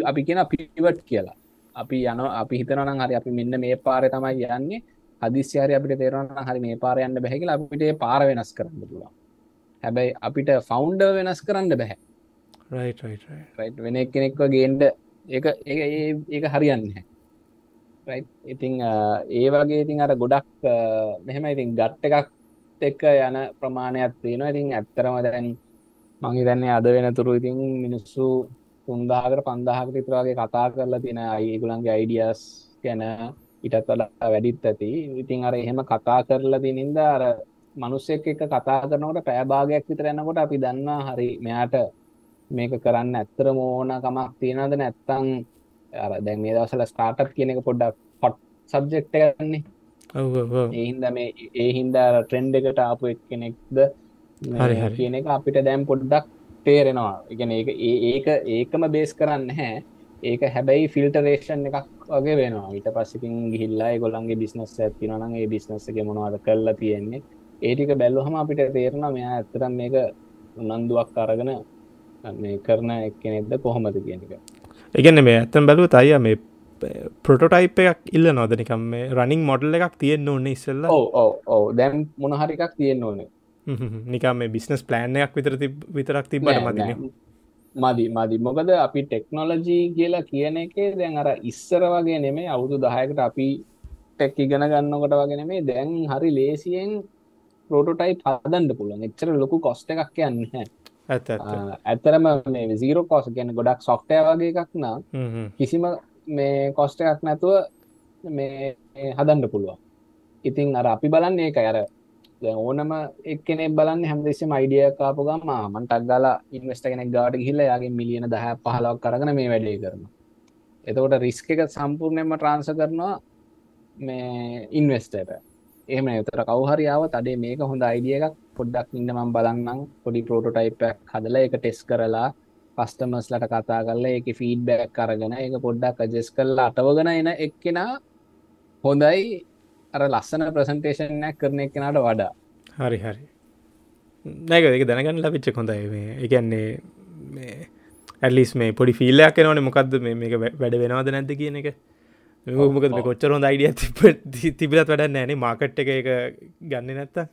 අපි කියෙන පිවට කියලා. අපි යන අපි හිතනනම් හරි අපි මෙන්න මේ පාර තමයි යන්නේ. හදිස්්‍යයාරය අපිට තේරවන්න හරි මේ පාර යන්න බැහැකිල අපිට පාර වෙනස් කරන්න පුළුවන්. හැබැයි අපිට ෆවුන්ඩ වෙනස් කරන්න බැහැ. වෙන කෙනෙක්ව ගේන්ඩ ඒ ඒක හරියන්න රයි් ඉතිං ඒ වගේ ඉතින් අර ගොඩක් මෙහෙම ඉතින් ගට්ට එකක් එක්ක යන ප්‍රමාණයක් තියෙනවා. ඉතින් ඇත්තරම දැන් මංහි දැන්නේ අද වෙනතුරු ඉතින් මිනිස්සු තුන්දාහකට පන්දාහකට විතරගේ කතා කරලා තියෙන අයිගුලන්ගේ අයිඩියස් ගැන ඉටත් වඩා වැඩිත් ඇති ඉතින් අර එහෙම කතා කරලා තිනින්ද අර මනුස්සෙක් එක කතා කරනකොට පෑභාගයක් විතර යනකොට අපි දන්නා හරි මෙයාට මේක කරන්න ඇත්තරම ඕන කමක් තියෙනද නැත්තං අර දැන් මේ දවසල ස්ටාර්ටප් කියන එක පොඩ්ඩක් හොට් සබ්ජෙක්් ගන්නේ ඔව් ඔව් ඔව්. ඒහින්ද මේ ඒ හින්ද ට්‍රෙන්ඩ් එකට ආපු එක් කෙනෙක්ද මේ. කියන එක අපිට දැම් පොඩ්ඩක් තේරෙනවා. ඉගෙන ඒක ඒ- ඒක ඒකම බේස් කරන්න හැ ඒක හැබැයි ෆිල්ටරේෂන් එකක් වගේ වෙනවා. ඊට පස්සිකින් ගිහිල්ලා ගොලන්ගේ බිස්නස් ඇතිනනගේ ඒ බිස්නස් එක මොනවද කරලා තියෙන්නේ? ඒටික බැල්ලුහම අපිට තේරෙන මෙයා ඇතරම් මේක උනන්දුවක් අරගෙන මේ කරන එක්කනෙක්ද කොහොමද කියන එක. එකන්න මේ ඇත්තම් බැලුව තයිය මේ පොටෝටයිප් එකක් ඉල්ල නොදනිකම් මේ රනිින් මොඩල් එකක් තියෙන්න්න ඕන්න ඉස්සල්ල. ඔව ඔව දැම් මොනහරිකක් තියෙන්න්න ඕනේ *laughs* නිකම් මේ බිස්නස් ප්ලෑන් එකක් විතර විතරක් තිබට නෑ, මදින නෑ. මදි මදි. මොකද අපි ටෙක්නොලජී කියලා කියන එකේ දැන් අර ඉස්සර වගේ නෙමේ අවුදු දහයකට අපි ටෙක් ඉගෙන ගන්නකොට වගේ නෙමේ දැන් හරි ලේසියෙන් පෝටෝටයි් හදන්ඩ පුළුවන්. එච්චර ලොකු කොස්ට එකක් යන්න ඇත ඇත්ත ඇතරම මේ සීරෝ කොස් ගැන ගොඩක් සොෆ්ටය වගේ එකක් නා හ්ම් හ්ම්. කිසිම මේ කොස්ට එකක් නැතුව මේ හදන්ඩ පුළුවන්. ඉතින් අර අපි බලන්නේ ඒක අර දැන් ඕනම එක්කෙනෙ බලන්න හැමදෙසම අයිඩිය කාපු ගම මන්ටක් ගලා ඉන්වස්ට කෙනෙක් ගාට ගිල්ල යාගේ මිලියන දහ පහලක් කරන මේ වැඩේ කරන එතකොට රිස්ක එක සම්පූර්ණයම ට්‍රාන්ස කරනවා මේ ඉන්වස්ටට එහම එතර කවහරියාව තඩේ මේක හොඳ අයිඩිය එකක්. පොඩ්ඩක් ඉන්න මම් බලන්නම්. පොඩි පෝටෝටයිපක් හදල එක ටෙස් කරලා කස්ටමස්ලට කතා කරල එක ෆීඩ්බැක් කරගෙන එක පොඩ්ඩක් අජෙස් කරලා අටවගෙන එන එක්කෙනා හොඳයි. අර ලස්සන ප්‍රසන්ටේෂනයක් කරන එක්කෙනට වඩා. හරි හරි. නැක එක දැනගන්න ලබිච්ච හොඳයි මේ. එකන්නේ මේ ඇල්ලිස් මේ පොඩි ෆිල්ලයක් නවන මොකක්ද මේ මේක වැඩ වෙනවාද නැද්ද කියන එක? මොකද. කොච්චර හොඳ අයිඩිය තිබ තිබිලත් වැඩ නෑනේ මාකට් එක එක ගන්න නැත්ත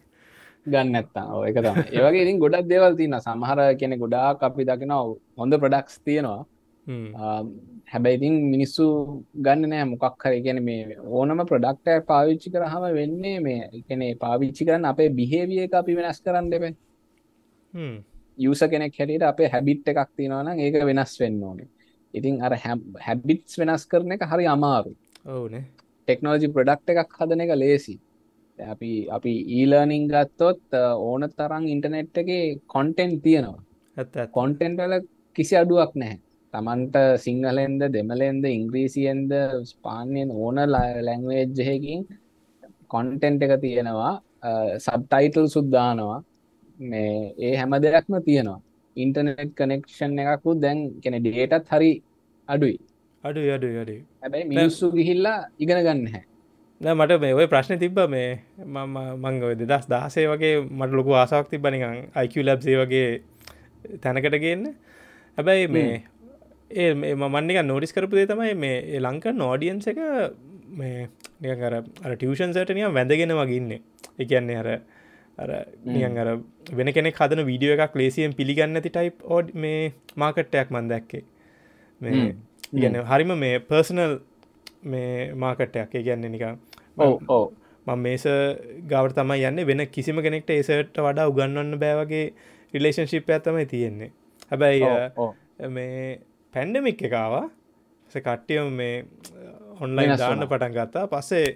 ගන්න ඇත්තා ඒක ඒවගේ ඉතින් ගොඩක් දේවල් තියන්න සමහර කෙනෙ ගොඩාක් අපි දකිනව හොඳ ප්‍රඩක්ස් තියෙනවා ආම්, හැබැයි ඉතින් මිනිස්සු ගන්න නෑ මොකක් හරි. ගැන මේ ඕනම ප්‍රඩක්ටය පාවිච්චි කරහම වෙන්නේ මේ එකනේ පාවිච්චි කරන්න අපේ බිහේවිය එක අපි වෙනස් කරන්න දෙබේ යස කෙනෙක් හැටියට අපේ හැබිට් එකක් තියෙනවනම් ඒක වෙනස් වෙන්න ඕනේ. ඉතින් අර හැබිටස් වෙනස් කරන එක හරි අමාරු ඔවුනේ. ටෙක්නෝජි ප්‍රඩක්් එකක් හදන එක ලේසි අපි අපි ඊලර්නිං ගත්තොත් ඕන තරම් ඉන්ටනෙට් එක කොන්ටෙන්් තියෙනවා. කොන්ටෙන්ටල කිසි අඩුවක් නැහැ තමන්ට සිංහලෙන්ද දෙමලෙන්ද ඉංග්‍රීසියෙන්ද ස්පාන්යෙන් ඕන ලැංවේජ්ජහකින් කොන්ටෙන්ට් එක තියෙනවා. සබ්ටයිටල් සුද්දානවා මේ ඒ හැම දෙයක්ම තියෙනවා. ඉන්ටනෙට් කනෙක්ෂන් එකකු දැන් කෙන ඩේටත් හරි අඩුයි. අඩු අඩු අඩු හැබැයි මිනිස්සු ගිහිල්ලා ඉගෙන ගන්න හැ. මට මේ ඔය ප්‍රශ්න තිබ්බ මේ මම මංග දෙදස් දහසේ වගේ මට ලොකු ආසාක් තිබ නිකං අයික ලබ්සේ වගේ තැනකට ගන්න. හැබැයි මේ ඒ මන්නික නෝඩිස් කරපුදේ තමයි මේ ලංක නෝඩියන්ස එක මේ නිකර අර ටියෂන්සට නිය වැඳගෙන වගේන්නේ එකන්නේ අර අර නියන් අර වෙන කෙනෙ හදන වීඩියෝ එකක් ලේසියෙන් පිළිගන්න ඇති ටයිප් ඕඩ් මේ මාකට්ටයක් මන් දැක්කේ. මේ ඉගන්න හරිම මේ පර්සනල් මේ මාකට්ටයක් ගැන්න නික ඕ මං මේස ගවට තමයි යන්න. වෙන කිසිම කෙනෙක්ට ඒසට වඩා උගන්නන්න බෑවගේ රිලේෂන්ශිප් ඇත්තමයි තියෙන්නේ. හැබැයි මේ පැන්ඩමික් එකවා කට්ටියම මේ ඔන්ලයින් දාන්න පටන් ගත්තා. පස්සේ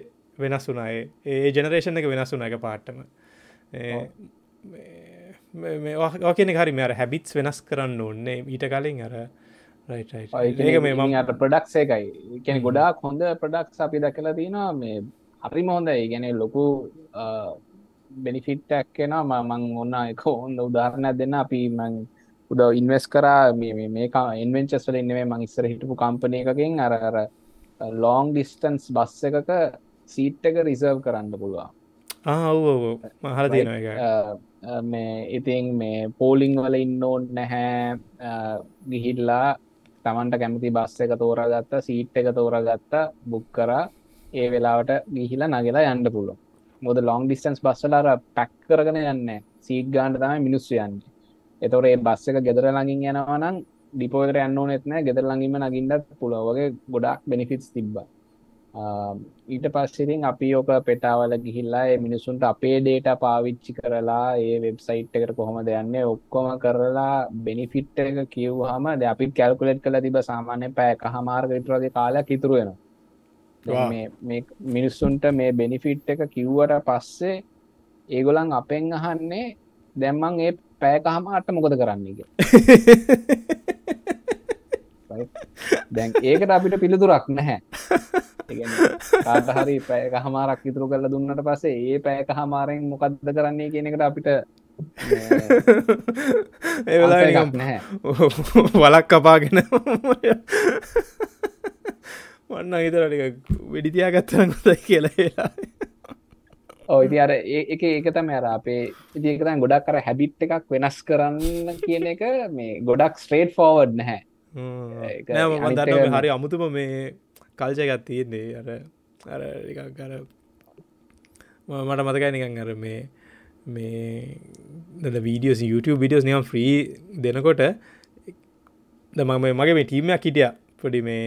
වෙනස් වුනායේ ඒ ජනරේෂන් එක වෙනස් වුන එක පාට්ටම ඕකෙන හරි මෙර හැබිත්ස් වෙනස් කරන්න ඕන්නේ ඊට කලින් අර ඒක මේ මම අට ප්‍රඩක්් එකයි. කැන ගොඩාක් හොඳ ප්‍රඩක්ස් අපි දකලා තිනවා. මේ හරිම හොඳයි. ගැන ලොකු බෙනිෆිට්ටක් කෙන මං ඔන්න එක හොඳ උදාරණයක් දෙන්න. අපි මං උද ඉන්වස් කරා මේක ඉන්වෙන්චස් වල ඉන්නවේ මං ඉස්සර හිටපු කම්පනය එකකින් අර අර ලෝං ඩිස්ටන්ස් බස් එකක සීට් එක රිසර්ව් කරන්න පුළුවන්. මහල තියෙන මේ ඉතින් මේ පෝලිං වල ඉන්න ඕන්න නැහැ. ගිහිල්ලා තමන්ට කැමති බස්ස එක තෝරගත්ත සීට් එක තෝරගත්ත බුක් කරා. ඒ වෙලාවට ගිහිලා නගලා යන්න පුළුව මොද ලොං ඩිස්ටන්ස් බස්සලාර පැක් කරගෙන යන්න සීට් ගාන්ඩ තමයි මිනිස්සු යන්න එතොර ඒ බස්ස එක ගෙදර ලඟින් යනවනම් ඩිපෝකට යන්න නෙත්න ගෙදර ලඟීම නගින්ඩත් පුළොවගේ ගොඩක් බෙනිෆිටස් තිබ්බා. ඊට පස්සිරින් අපි ඕක පෙටාවල ගිහිල්ලා මිනිසුන්ට අපේ ඩේට පාවිච්චි කරලා ඒ වෙබ්සයිට් එකට කොහොම දෙයන්න ඔක්කොම කරලා බෙනිෆිට් එක කිව්හම ද අපි කැල්කුලෙට් කළ තිබ සාමාන්‍ය පෑක හමාර් විටරගේ කාලයක් ඉතුරුවෙන මිනිස්සුන්ට මේ බෙනිෆිට් එක කිව්වට පස්සේ ඒගොලන් අපෙන් අහන්නේ දැම්මන් ඒ පෑක හමාට මොකද කරන්නේක *laughs* දැන් ඒකට අපිට පිළිතුරක් නැහැ. කාට හරි පැයක හමාරක් ඉතුරු කරලා දුන්නට පස්සේ ඒ පැයක හමාරෙන් මොකක්ද කරන්නේ කියන එකට අපිට *laughs* ඒවෙලා නැහැ. *laughs* වලක් කපාගෙන වන්න හිතරටික වෙඩිතියා ගත්තන ගොතයි කියලා ඉති අර ඒක ඒකතම අර අපේ ඉතිකතන් ගොඩක් කර හැබිට් එකක් වෙනස් කරන්න කියන එක මේ ගොඩක් ස්ට්‍රේට් ෆෝවර්ඩ් නැහැ හරි අමුතුම මේ කල්චයගත් තියෙන්නේ. අර අර කර මට මතකයි නිකන් අර මේ මේ වීඩියෝස් YouTube විඩියෝස් නියම් ්‍රී දෙනකොට ද මම මගේ මේ ටීමයක් හිටිය. පොඩි මේ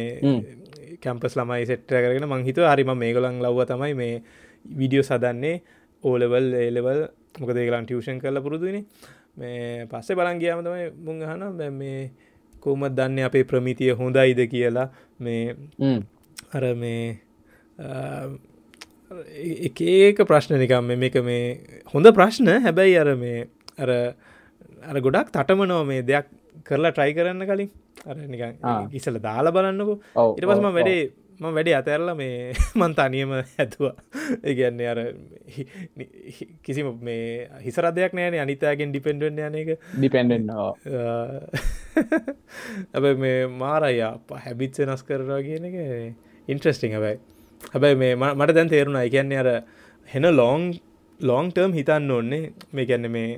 කැම්පස් ළමයි සෙට්ට කරගෙන මංහිතුව හරිම මේගොලන් ලව්ව තමයි මේ විඩියෝ සදන්නේ ඕලෙවල් ඒලෙවල් මොකද ඒගලන් ටියෂන් කරල පුරුදුනි මේ පස්සේ බලන් ගියාම තමයි මුං හන මේ කෝමත් දන්න අපේ ප්‍රමිතිය හොඳයිද කියලා? මේ අර මේ එකඒක ප්‍රශ්න නිකම් මේක මේ හොඳ ප්‍රශ්න. හැබැයි අර මේ අර අර ගොඩක් තටමනෝ මේ දෙයක් කරලා ට්‍රයි කරන්න කලින්. අර නිකන් ඉසල දාලා බලන්නකු. ඉට පස්ම වැඩේ ම වැඩේ අතැරල මේ *laughs* මන්තානියම ඇතුවා. ඒගන්නේ අර කිසිම මේ හිසරදයක් නෑන අනිතාගෙන් ඩිපෙන්ඩෙන්න්න යනක ඩිපෙන්ඩෙන්න්න ඇබ *laughs* මේ මාරයා හැබිත් වෙනස් කරවා කියන එක ඉන්ට්‍රස්ටිං හැබයි. හැබැයි මේ මට දැන් තේරුණා. එකන්නේ අර හෙන ලෝං ලෝං ටර්ම් හිතන්න ඕන්නේ මේ ගැන්න මේ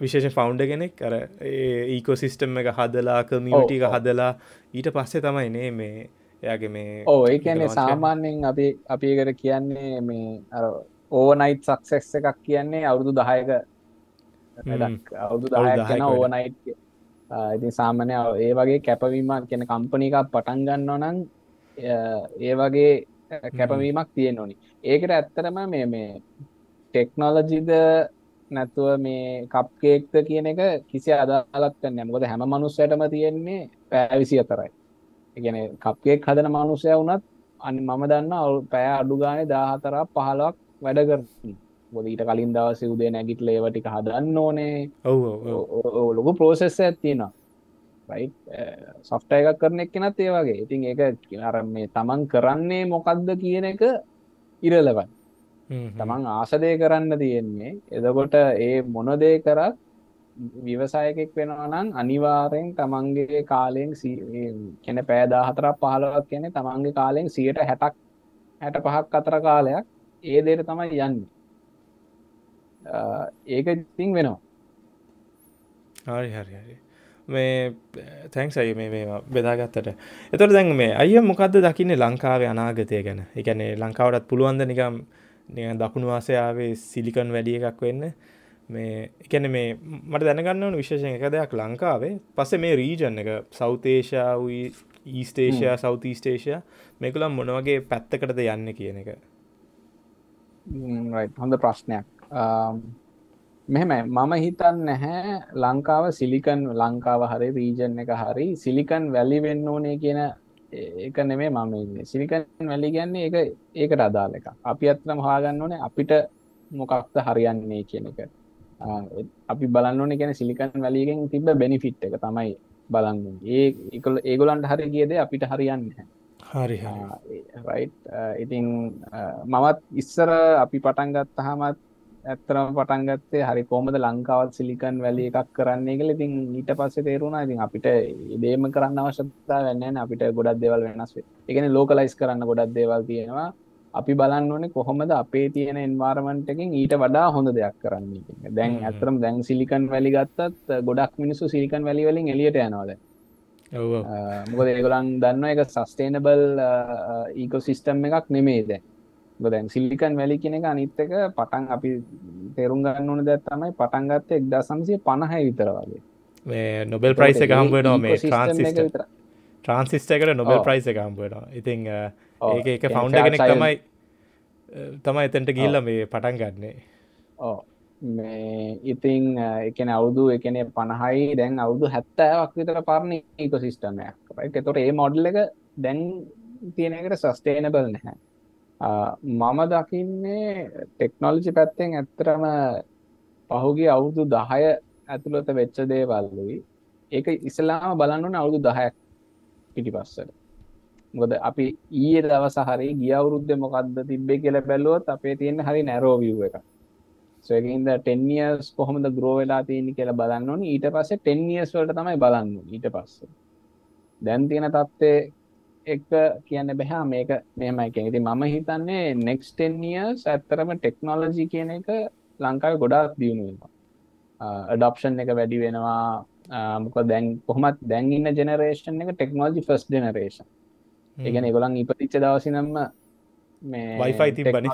විශේෂ ෆෞන්ඩ කෙනෙක් අර ඒකෝසිිස්ටම් එක හදලා කමියටික හදලා ඊට පස්සේ තමයි නේ මේ එයාගේ මේ ඕ ඒ කියන්නේ සාමාන්‍යයෙන් අපි අපිකට කියන්නේ මේ අර ඕවනයිට් සක්සෙස් එකක් කියන්නේ අවුරුදු දහයක අවුදු දහයක්න ඕවනයිට් ඉතින් සාමානය ඒ වගේ කැපවීමක් කියන කම්පනිකක් පටන් ගන්න නම් ඒ වගේ කැපවීමක් තියෙන ඕනි. ඒකට ඇත්තරම මේ මේ ටෙක්නෝලජිද නැතුව මේ කප්කේක්ත කියන එක කිසි අදාලත් කන්න මොකද හැම මනුස්සයටම තියෙන්නේ පෑවිසි අතරයි එකන කප්කෙක් හදන මනුසය වුනත් අනි මම දන්න අවු පෑ අඩු ගානේ දාහතරක් පහලක් වැඩ කර බොද ඊට කලින් දවස උදේ නැගිට ලේවටික හදන්න ඕනේ. ලොකු ප්‍රෝසෙස් ඇත්තිනවා සොෆ්ට එකක් කරන එක්කෙනත් ඒ වගේ. ඉතින් ඒක අර මේ තමන් කරන්නේ මොකක්ද කියන එක ඉරලවන් තමන් ආසදය කරන්න තියෙන්නේ. එදකොට ඒ මොනදේ කරත් විවසායකෙක් වෙනවනම් අනිවාරයෙන් තමන්ගේ කාලයෙන් කෙන පෑදා හතරක් පහලවක් කියන තමන්ගේ කාලෙන් සියට හැටක් හැට පහක් අතර කාලයක් ඒ දේට තමයි යන්න. ඒක ඉතිං වෙනවා. හරි හරි හරි. මේ තැන්ක්ස් අය මේ මේ බෙදාගත්තට. එතොට දැන් මේ අය මොකක්ද දකින්නේ ලංකාවේ අනාගතය ගැන? එකනේ ලංකාවටත් පුළුවන්ද නිකම් දකුණු වාසයාවේ සිලිකන් වැඩිය එකක් වෙන්න? මේ එකන මේ මට දැනගන්න විශේෂය එක දෙයක් ලංකාවේ. පස්සේ මේ රීජන් එක සෞතේෂා වී ඊස්ටේෂයා සෞතීස්ටේෂයා මේකුලම් මොනවගේ පැත්තකටද යන්න කියන එක. හොඳ ප්‍රශ්නයක්. මෙහෙමයි. මම හිතන් නැහැ ලංකාව සිලිකන් ලංකාව හරි රීජන් එක හරි සිලිකන් වැලි වෙන්න ඕනේ කියන ඒක නෙමේ මම ඉන්නේ. සිලිකන් වැලි කියන්නේ ඒක ඒකට අදාළ එක අපි අත්තරම හොයාගන්න ඕනේ අපිට මොකක්ද හරියන්නේ කියන එක අපි බලන්න ඕනේ කියන්නේ සිලිකන් වැලියෙන් තිබ්බ බෙනිෆිට් එක තමයි බලන්න ඒ ඒගොල්ලන්ට හරි ගියද අපිට හරියන්නේ හරි ඉතින් මමත් ඉස්සර අපි පටන් ගත්තහමත් ඇත්තරම පටන් ගත්තේ හරි කොමද ලංකාවත් සිලිකන් වැලි එකක් කරන්නේ කියල. ඉතින් ඊට පස්සේ තේරුණා. ඉතින් අපිට ඉදේම කරන්න අවශ්‍යතා වෙන්න අපිට ගොඩක් දේවල් වෙනස් එකන ලෝකලයිස් කරන්න ගොඩක් දේවල් තියෙනවා අපි බලන්න ඕනේ කොහොමද අපේ තියෙන එන්වාර්මන්ට් එකෙන් ඊට වඩා හොඳ දෙයක් කරන්න දැන් ඇතරම් දැන් සිලිකන් වැලි ගත්තත් ගොඩක් මිනිස්සු සිලිකන් වැලි වලින් එලියට යනවාද මොකද ඒගොලන් දන්න එක සස්ටේනබල් ඊකෝසිිස්ටම් එකක් නෙමේ දැන්. දැන් සිල්ලිකන් වැලි කෙන එක අනිත්තක පටන් අපි තෙරුම් ගන්න ඕන දැත් තමයි පටන් ගත්ත එක් දසම්සිය පණහ විතර වගේ. නොබෙල් ප්‍රයිස් එක හම්බුවනවා මේ ට්‍රන්සිස්ට ට්‍රන්සිස්ට එකට නොබෙල් ප්‍රයිස් එක හම්බුවනවා ඉතිං ඒක එක ෆෞන්ඩ කෙනෙක් තමයි තමයි එතැන්ට ගිල්ල මේ පටන් ගන්නේ. ඕ මේ ඉතිං එකන අවුදු එකන පණහයි දැන් අවුදු හැත්තෑවක් විතර පරණ ඒකොසිිස්ටමයක් එතොට ඒ මොඩල් එක දැන් තියෙනකට සස්ටේනබල් නැහැ. මම දකින්නේ ටෙක්නොලජි පැත්තෙන් ඇත්තරම පහුගේ අවුරුදු දහය ඇතුළත වෙච්ච දේවල්ලුයි. ඒක ඉස්ලාම බලන්නන අවුදු දහයක් පිටි පස්සට මොද අපි ඊයේ දවස හරි ගිය අවුරුද්ධ මොකක්ද තිබ්බේ කියල බැලුවොත් අපේ තියෙන හරි නැරෝවිව් එක. සොයකින්ද ටෙන්නියස් කොහොමද ග්‍රෝවෙලා තියෙන කියලා බලන්න ඕනි. ඊට පස්සේ ටෙන්නියස් වලට තමයි බලන්න ඊට පස්සේ. දැන් තියෙන තත්ත්ේ එක කියන්න බැහා මේක මෙමයි කියෙන ඉති මම හිතන්නේ නෙක්ස්ටෙන්නියස් ඇත්තරම ටෙක්නෝලජි කියන එක ලංකාව ගොඩාක් දියුණුවෙනවා අඩොප්ෂන් එක වැඩි වෙනවා. මොක දැන් කොහමත් දැන්ඉන්න ජෙනරේෂන් එක ටෙක්නෝජි ෆස් ජනරේෂන් ඒගැන ගොලන් ඉපතිච්ච දවසිනම්ම මේ වයිෆයි තිබන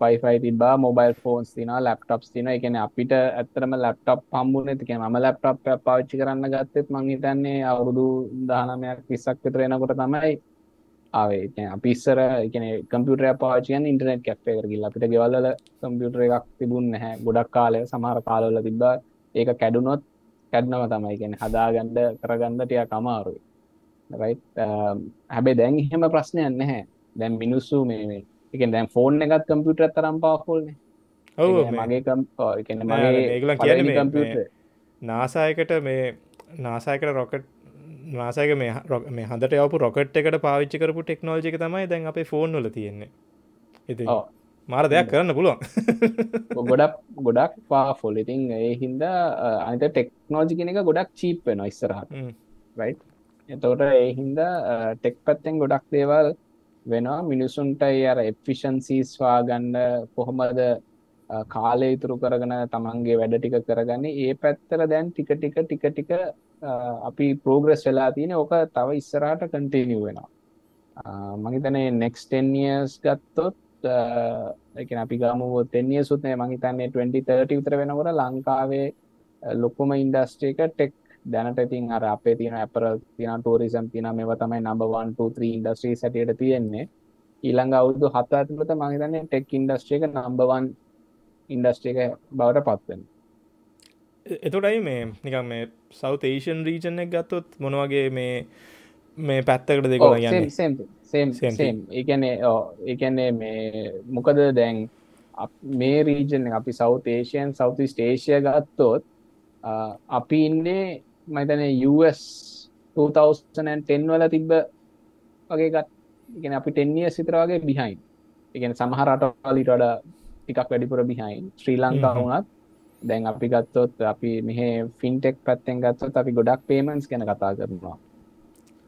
පයිෆයි තිබා මොබයිල් ෆෝන්ස් තින ලප්ටප්ස් තින එකන අපිට ඇත්තරම ලප්ටප් පම්බුන තික ම ලප්ටප් පාච්චි කරන්න ගත්තෙත් මංහිතන්නේ අවුරුදු දානමයක් විස්සක් විතරෙනකොට තමයි ආවේ. අපිස්සර එකන කම්පියුටර පාචියන් ඉන්ටනෙට් කැප්ේ කරගිල්ල අපිට ගෙවල්ල කම්පියුටර එකක් තිබුන් නැහැ. ගොඩක් කාලය සමහර කාලවල තිබා ඒක කැඩුනොත් කැඩ්නව තමයි. කියෙන හදාගණ්ඩ කරගන්නටය කමාරුයි රයි හැබේ දැන් එහෙම ප්‍රශ්නයන් නැහැ. දැන් මිනිස්සු මේ එක දැන් ෆෝන් එකත් කම්පියුටර් තරම් පවෆෝල්න මගේ කම්පියුටර් නාසායකට මේ නාසායකට රොකට් නාසයක මේ හඳට යවපු රොකට් එකට පාවිච්චි කරපු ටෙක්නෝජික තමයි දැන් අපේ ෆෝන් වල තියෙන්නේ. ඉති මාර දෙයක් කරන්න පුළුවන්. ගොඩක් ගොඩක් පාෆොල් ඉතින් ඒ හින්දා අනිත ටෙක්නෝජි කෙන එක ගොඩක් චීප් වෙන ඉස්සරහට. රයි් එතෝට ඒ හින්දා ටෙක් පැත්තෙන් ගොඩක් දේවල් වෙනවා. මිනිසුන්ටයි අර එෆිෂන්සිස් වාගන්න කොහොමද කාලය ඉතුරු කරගෙන තමන්ගේ වැඩ ටික කරගන්න. ඒ පැත්තර දැන් ටික ටික ටික ටික අපි පෝග්‍රෙස් වෙලා තියෙන ඕක තව ඉස්සරහට කන්ටේනිය වෙනවා. මහිතනේ නෙක්ස්ටෙන්ියස් ගත්තොත් එක අපි ගමුව තෙන්නිය සුත්නය මහිතන්නේ 2030 විතර වෙනකොට ලංකාවේ ලොකුම ඉන්ඩස්ට්‍රේක ටෙක් දැනට ඉතින් අර අපේ තියෙන ඇපරල් තියෙන ටූරිසම් තියෙන මේවා තමයි නම්බර් 1 2 3 ඉන්ඩස්ට්‍රීස් හැටියට තියෙන්නේ. ඊළඟ අවුරුදු 7 ඇතුළත මම හිතන්නේ ටෙක් ඉන්ඩස්ට්‍රි එක නම්බර් 1 ඉන්ඩස්ට්‍රි එක බවට පත් වෙනවා. එතොටයි මේ නිකම් මේ සෞත ඒෂන් රීජන් එක ගත්තොත් මොනවගේ මේ මේ පැත්තකට සේම් ඒකනේ ඒකන්නේ මේ මොකද දැන් මේ රීජන අපි සෞත ඒෂයන් සෞති ස්ටේෂය ගත්තොත් අපි ඉන්නේ මතන US 2010 වල තිබ්බ වගේ ගත් ඉගෙන අපි ටෙන්නිය සිතර වගේ බිහයින් ඉගෙන සමහරටවලිට වඩ ටිකක් වැඩිපුර බිහයින් ශ්‍රී ලංකා. වුණත් දැන් අපි ගත්තොත් අපි මෙහ ෆින්ටෙක් පැත්තෙන් ගත්තොත් අපි ගොඩක් පේමන්ස් ගැන කතා කරනවා.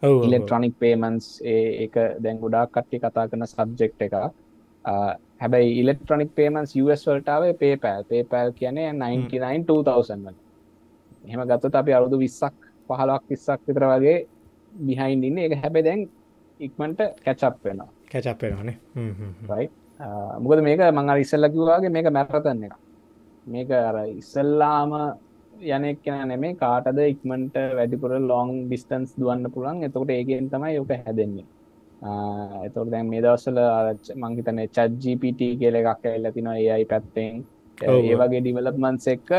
ඉලෙක්ට්‍රොනික් පේමන්ස් ඒක දැන් ගොඩක් කට්ටි කතා කරන සබ්ජෙක්් එක හැබැයි ඉලෙක්ට්‍රොනික් පේමන්ස් වල්ටාවේ පේපෑල් පේපෑල් කියන්නේ 99 එහෙම ගත්තොත් අපි අරුදු විස්සක් පහලක් විස්සක් විතර වගේ බිහයින් ඉන්න. එක හැබැ දැන් ඉක්මට කැචප් වෙනවා. කැචප්පෙනවානේ රයි මොකද මේක මං ඉස්සල්ලකිවාගේ මේක මැරතන්න එක මේක අර ඉස්සල්ලාම යනෙක් කෙන නෙමේ කාටද ඉක්මට වැඩිපුර ලොං ඩිස්ටන්ස් දුවන්න පුළන් එතකොට ඒගෙන් තමයි යෝක හැදෙන්නේ. එතකොට දැන් මේ දවස්සල මංහිතන චජ්ජිපට කියල එකක් එල්ල තින ඒයි පැත්තෙන්. ඒ වගේ ඩිවලප්මන්ස් එක්ක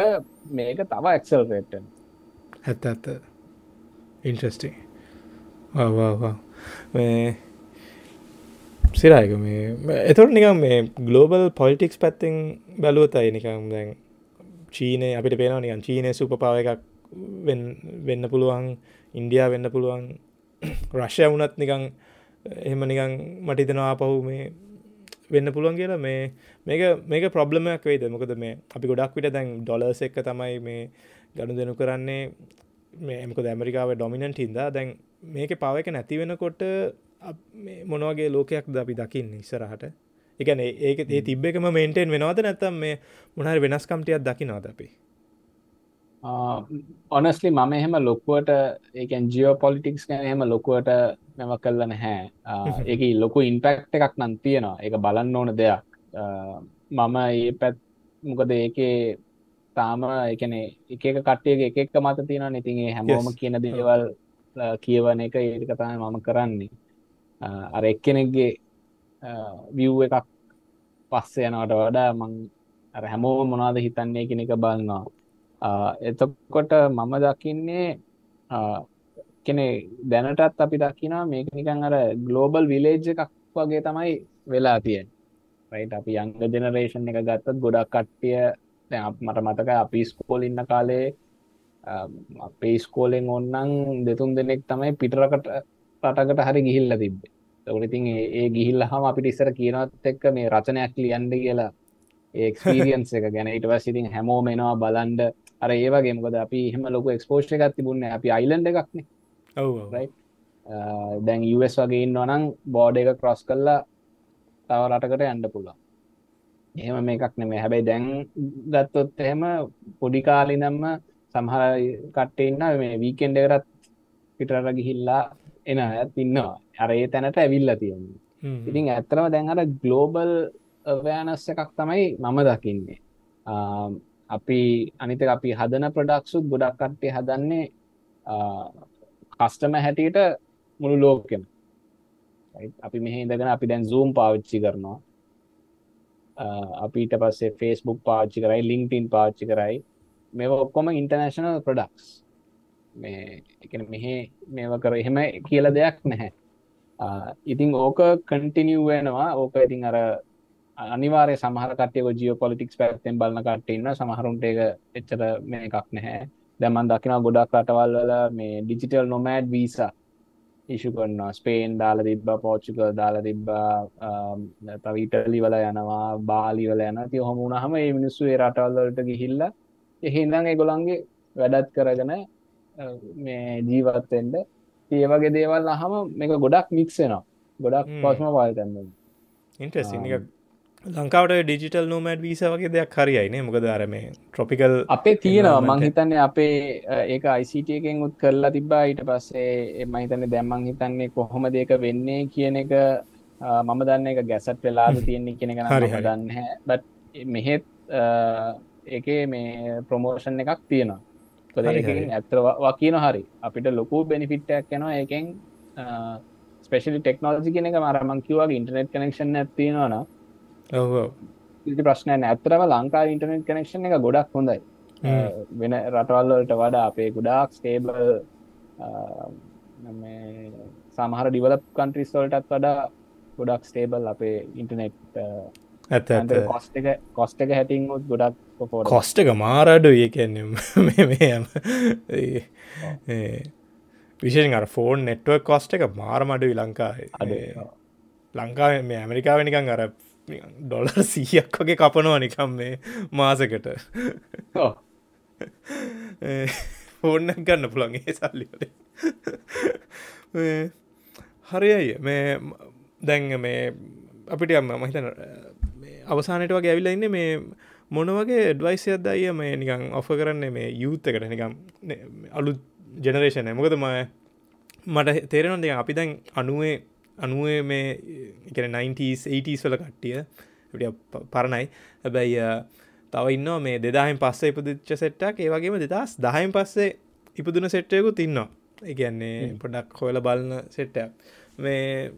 මේක තව එක්සල් රේටන් ඇත්ත ඇත්ත. ඉන්ට්‍රස්ටි සිරායක මේ එතොට නිකම් මේ ගලෝබල් පොලිටික්ස් පැත්තිෙන් බැලුවතයි නිකම් දැන් චීනය අපිට පේනවා නිකන් චීනය සුපපාව එකක් වෙන්- වෙන්න පුළුවන් ඉන්ඩියා වෙන්න පුළුවන් *coughs* රශ්‍ය වුනත් නිකං එහෙම නිකං මටිතනවා පහු මේ වෙන්න පුළුවන් කියලා මේ මේක මේක ප්‍රබ්ලමයක් වෙයිද? මොකද මේ අපි ගොඩක් විට දැන් ඩොලර්ස් එක්ක තමයි මේ ගණු දෙනු කරන්නේ. මේ එමක ඇමරිකාව ඩොමිනන්ට හින්දා දැන් මේක පව එක නැති වෙනකොට අප- මේ මොනවගේ ලෝකයක් ද අපි දකින්න ඉස්සරහට? එකන ඒක ඒ තිබ්බ එකම මේන්ටෙන් වෙනවද නැත්තම් මේ මොනහර වෙනස්කම්ටියක් දකිනවද අපි? ඔනස්ලි මම එහෙම ලොකුවට ඒකන් ජියෝ පොලිටික්ස් ගැන එහෙම ලොකුවට මෙම කල්ල නැහැ. *laughs* ඒක ලොකු ඉන්පෙක්් එකක් නම් තියෙනවා. ඒක බලන්න ඕන දෙයක්. මම ඒ පැත් මොකද ඒකේ තාම එකන එක කට්ටියගේ එක එක්ක මත තියෙන ඉතින්ගේ හැමෝම. කියන දේවල් ආ, කියවන එක ඒක තමයි මම කරන්නේ. අර එක්කෙනෙක්ගේ විව් එකක් පස්සේ යනවට වඩා මං අර හැමෝ මොනාද හිතන්නේ කෙන එක බලන්නවා එතකොට මම දකින්නේ කෙනෙ දැනටත් අපි දකිනා මේක නිකන් අර ගලෝබල් විලේජ් එකක් වගේ තමයි වෙලා තියෙන් රයිට අපි යංග ජෙනරේෂන් එක ගත්තත් ගොඩක් කට්ටිය දැන් අප- මට මතක අපි ස්කෝල් ඉන්න කාලේ ආ, අපේ ස්කෝලෙන් ඔන්නන් දෙතුන් දෙනෙක් තමයි පිටරකට රටකට හරි ගිහිල්ල තිබ්බේ. තකට ඉතින් ඒ- ඒ ගිහිල්ල හම අපිට ඉස්සර කියනවත් එක්ක මේ රචනයක් ලියන්ඩ කියලා ඒක්ස්පිරියන්ස එක ගැන. ඉට පස්සිතින් හැමෝ මෙනවා බලන්ඩ. අර ඒවගේ මොකද අපි එහෙම ලොක එක්ස්පෝෂ් එකක් තිබුණ අපි අයිලන්ඩ එකක්නේ ඔව Right. ආ, දැන් US වගේ ඉන්නවනම් බෝඩ එක ක්‍රොස් කල්ලා තව රටකට යන්න පුළා එහෙම මේකක් නෙමේ හැබැයි දැන් ගත්තොත් එහෙම පොඩි කාලිනම්ම සමහර කට්ටඉන්න මේ වීකෙන්ඩ කරත් පිටර ගිහිල්ලා එන ඇත් ඉන්නවා. අර ඒ තැනට ඇවිල්ල තියෙන්නේ. ඉතින් ඇත්තරම දැන් අර ගලෝබල් වෑනස් එකක් තමයි මම දකින්නේ. අපි අනිත අපි හදන ප්‍රඩක්සුත් ගොඩක් කට්ටේ හදන්නේ කස්ටම හැටියට මුළු ලෝකෙම. Right? අපි මෙහ ඉඳගෙන අපි දැන් සූම් පාවිච්චි කරනවා. ආ, අපිට පස්සේ ෆේස්බුක් පාච්චි කරයි ලිංක්ටන් පාච්චි කරයි. මේ ඔක්කොම ඉන්ටර්නශනල් ප්‍රඩක්ස් මේ එකන මෙහෙ මේව කර එහෙම කියල දෙයක් නැහැ. ආ, ඉතින් ඕක කටිනිිය් වෙනවා. ඕක ඉතින් අර අනිවාරය සමහර කටයක ජිය පොලිටික්ස් පැත්තෙන් බලන කටඉන්න සමහරුන්ට එක එච්චර මේ එකක් නැහැ. දැමන් දකින ගොඩක් රටවල් වල මේ ඩිජිටල් නොමෑඩ් වීසා ඉශු කරනවා. ස්පේන් දාල තිබ්බ පෝච්චික දාලා තිබ්බා තවිටලි වල යනවා බාලි වල යන ති හම ඒ මිනිස්සු ඒ රටවල්වලට ගිහිල්ල එහින්දන් ඒගොලන්ගේ වැඩත් කරගෙන මේ ජීවත්තෙන්ට ඒවගේ දේවල් අහම මේක ගොඩක් මික්සෙනවා ගොඩක්. පොස්ම පාල්තන්න ඉන්ට්‍රසින් ලංකාවට ඩිජිටල් නෝමඩ් වීස වගේ දෙයක් හරියිනේ මොකද අර මේ ට්‍රොපිකල් අපේ තියෙනවා. environment මං එක. හිතන්නේ අපේ ඒක එකෙන් උත් කරලා තිබ්බා. ඊට පස්සේ එම හිතන්නේ දැම්මං හිතන්නේ කොහොම දෙක වෙන්නේ කියන එක මම දන්න එක ගැසට් වෙලාද තියෙන්නේ කියන එක හරි. දන්න බට් මෙහෙත් ඒකේ මේ ප්‍රමෝෂන් එකක් තියෙනවා. ඇත්‍ර වකින හරි. අපිට ලොකු බෙනිෆිට්ටයක් යනවා ඒකෙන් ස්පෙශලි ටෙක්නෝජි කෙන එක මරමං කිවගේ ඉන්ටනෙට් කනෙක්ෂන් ඇතිනවන ඔව ඉති ප්‍රශ්නය ඇතරම ලංකා ඉන්ටනෙට් කනෙක්ෂන් එක ගොඩක් හොඳයි. වෙන රටවල්ලට වඩා අපේ ගොඩාක් ස්ටේබල් සමහර ඩිවලප් කන්ට්‍රිස් වලටත් වඩා ගොඩක් ස්ටේබල් අපේ ඉන්ටනෙට් ඇත ඇත කොස්ට එක කොස්ට එක හැටිංගුත් ගොඩක් පොට කොස්ට එක මාරඩු ඒ කියන්නේ *laughs* මෙම විශෂෙන් අර ෆෝන් නෙට්ුව කොස්ට එක මාරමඩු ලංකායි ලංකාව මේ ඇමරිකාවනිකං අර ඩොලර් සීයක් වගේ කපනවා නිකම් මේ මාසකට. *laughs* ෆෝන්න ගන්න පුළන්ගේ සල්ලිට *laughs* හරියි මේ දැන් මේ අපිට අම්ම මහිතන අවසානයට වගේ ඇවිල්ල ඉන්න මේ මොන වගේ ඩවයිසයද අය මේ නිකං ඔෆ කරන්නේ මේ යුත්ත එකට? නිකම් අලු ජෙනරේෂනය මොකද ම මට තේරෙනොද අපි දැන් අනුවේ අනුවේ මේ එක 90ස් 80ස් වල කට්ටිය පරණයි. හැබැයි තව ඉන්න මේ දෙදාහෙන් පස්සේ ඉපදිච්ච සෙට්ටක් ඒවගේම දෙදස් දහයින් පස්සේ ඉපදුන සෙට්ටයකුත් ඉන්නවා. එකන්නේ පොඩක් හොල බලන සෙට්ට මේ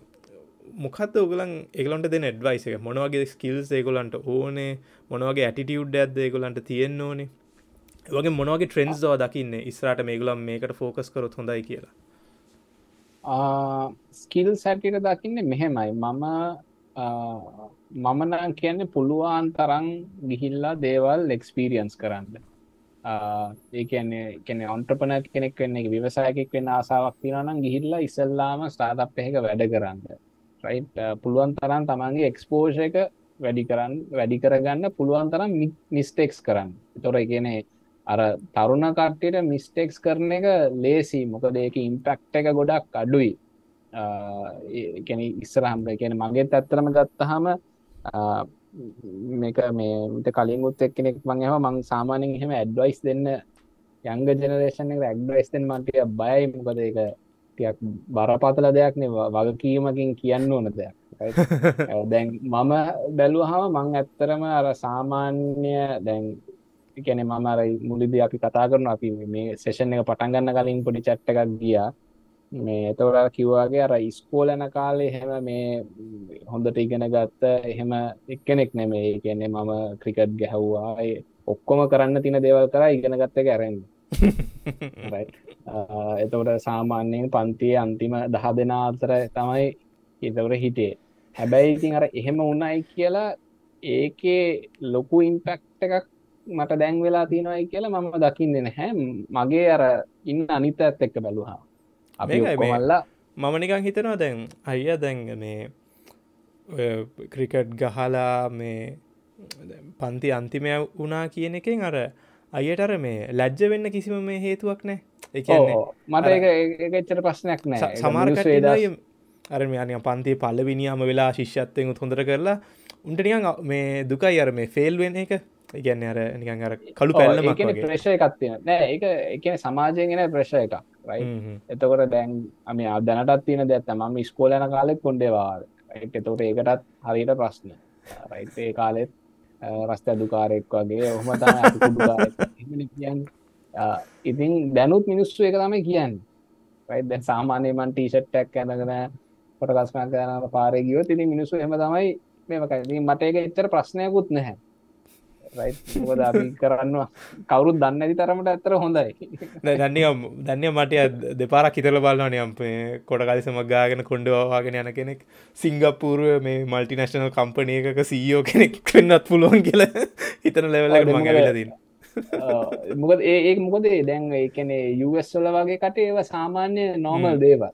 මොකත් ඔගලන් එගලන්ට දෙන එඩ්වයිස එක? මොනවගේ ස්කිල්ස් ඒකොලන්ට ඕනේ? මොනවගේ ඇටිටියුඩ් ඇද ඒකොලන්ට තියෙන්න්න ඕනේ? වගේ මොනවගේ ට්‍රෙන්ස් දව දකින්න? ඉස්රට මේගලම් මේකට ෆෝකස් කරොත් හොඳයි කියලා ස්කිල් සැටිට දකින්න මෙහෙමයි. මම මමන කියන්නේ පුළුවන් තරන් ගිහිල්ලා දේවල් එක්ස්පීරියන්ස් කරන්න. ඒ කියන්නේ කෙන ඔන්ට්‍රපන කෙනෙක් වෙන්නේ විවසායකෙක් වෙන්න ආසාවක් තිනනම් ගිහිල්ලා ඉසල්ලාම ස්ටාතප් එක වැඩ කරන්න. රයි් පුළුවන් තරන් තමන්ගේ එක්ස්පෝෂ එක වැඩි කරන්න වැඩි කරගන්න පුළුවන් තරම් මිස්ටෙක්ස් කරන්න. තොර කියනේ අර තරුණ කට්ටට මිස්ටෙක්ස් කරන එක ලේසි. මොකද ඒක ඉම්පෙක්් එක ගොඩක් අඩුයි. කැන ඉස්සරහම්බ කියන මගේත් ඇත්තරම ගත්තහම මේක මේට කලින්ගුත් එක්කෙනෙක් මං එම මං සාමානෙන් එහෙම ඇඩ්වයිස් දෙන්න යංග ජනරේෂන් එක ඇක්ඩවයිස් දෙන්න මන්ටිය බයයි. මොකද ඒක ටියක් බරපතල දෙයක් නේ වගකීමකින් කියන්න ඕන දෙයක්. *laughs* දැන් මම බැලුවහම මං ඇත්තරම අර සාමාන්‍ය දැන් කැනෙ මම අර මුලිද අපි කතා කරන අපි මේ සේෂන් එක පටන්ගන්න කලින් පොඩි චට්ට එකක් ගියා. මේ එතවට කිව්වාගේ අර ඉස්කෝලන කාලේ හෙම මේ හොඳට ඉගෙන ගත්ත එහෙම එක්කෙනෙක් නෙමේ කියන්නේ මම ක්‍රිකට් ගැහව්වා ඔක්කොම කරන්න තින දේවල් කර ඉගෙන ගත්ත එක ඇරෙන් *laughs* එතවට සාමාන්‍යයෙන් පන්තිය අන්තිම දහ දෙනා අතර තමයි ඉතවර හිටේ හැබැයි ඉතින් අර එහෙම උන්නයි කියලා ඒකේ ලොකු ඉම්පෙක්් එකක් මට දැන් වෙලා තියෙනවයි කියලා මම දකින්න නැහැ. මගේ අර ඉන්න අනිත ඇත් එක්ක බැලුහා අපි කොමල්ලා මම නිකං හිතනවා දැන් අයිය දැන් මේ ක්‍රිකට් ගහලා මේ පන්ති අන්තිමය වුණා කියන එකෙන් අර අයට අර මේ ලැජ්ජ වෙන්න කිසිම මේ හේතුවක් නෑ මට ඒච්චර ප්‍රශ්නයක් නෑ සමාරකටය අර අනි පන්ති පල්ලවිනිියම වෙලා ශිෂ්‍යත්වයෙන් හොඳර කරලා උන්ටනියන් මේ දුකයි අර මේ ෆෙල් වෙන එක ඉගැන්න අර නිකන් අර කළු පැල්ල ප්‍රේශය එකත්තින නෑ ඒ එකන සමාජයගෙන ප්‍රේශ එකක් එතකොට දැන් අම දැනටත් තියන දැත්ත ම ස්කෝලන කාලෙක් කොන්ඩේවාද එතකොට ඒකටත් හරිට ප්‍රශ්න. රයිඒ කාලෙත් රස්ත දුකාරෙක් වගේ ඔහම ඉතින් දැනුත් මිනිස්සු එක තම කියන්න. දැ සාමානයමන් ටීෂට්ටක් ඇනගෙන පොටකස්මා කරන පාරය ගියෝ තිනි මිනිස්සු එම තමයි මේකයි මට එක එච්චර ප්‍රශ්නයකුත් නැහැ රයිද කරන්න කවරුත් දන්න ඇති තරමට ඇතර හොඳයි. දන්නම දන්න මට දෙපාරක් හිතල බලන්න යම් කොට කලිසම ගාගෙන කොඩවාගෙන යන කෙනෙක් සිංගප්පූරුව මේ මල්ටිනශනල් කම්පනය එකක සීයෝ කෙනෙක් වෙන්නත් පුළුවන් කියල හිතන ලෙවල මඟ වෙලදින්න මොකද ඒ මොකද දැන් එකනේ යුවස්වල වගේ කට ඒව සාමාන්‍ය නෝමල් දේවල්.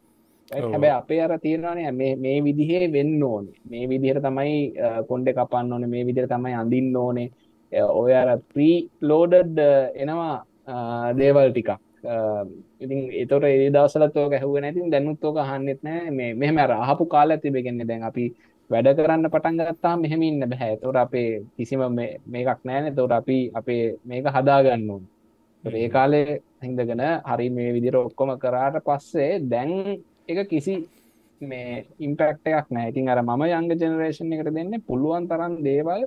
හැබැ අපේ අර තියෙනවානේ මේ විදිහේ වෙන්න ඕනේ. මේ විදිහට තමයි කොන්ඩ කපන්න ඕනේ. මේ විදිර තමයි අඳින්න ඕනේ ඔය අර ප්‍රී ලෝඩඩ් එනවා දේවල් ටිකක්. ඉතින් එතොට ඒ දවසලත්වෝ ගැහුව නැතින් දැනුත්තෝක හන්නෙත් නෑ මේ මෙහම රහපු කාල ඇතිබෙගෙන්නේ දැන් අපි වැඩ කරන්න පටන් ගත්තා මෙහෙම ඉන්න බැහැ තොට අපේ කිසිම මේකක් නෑන තොට අපි අපේ මේක හදාගන්නුන් ඒ කාලේ හිදගෙන හරි මේ විදිර ඔක්කොම කරාට පස්සේ දැන් එක කිසි මේ ඉම්පෙක්ට එකක් නෑ ඉතින් අර මම යංග ජනරේෂන් එකට දෙන්න පුළුවන් තරන් දේවල්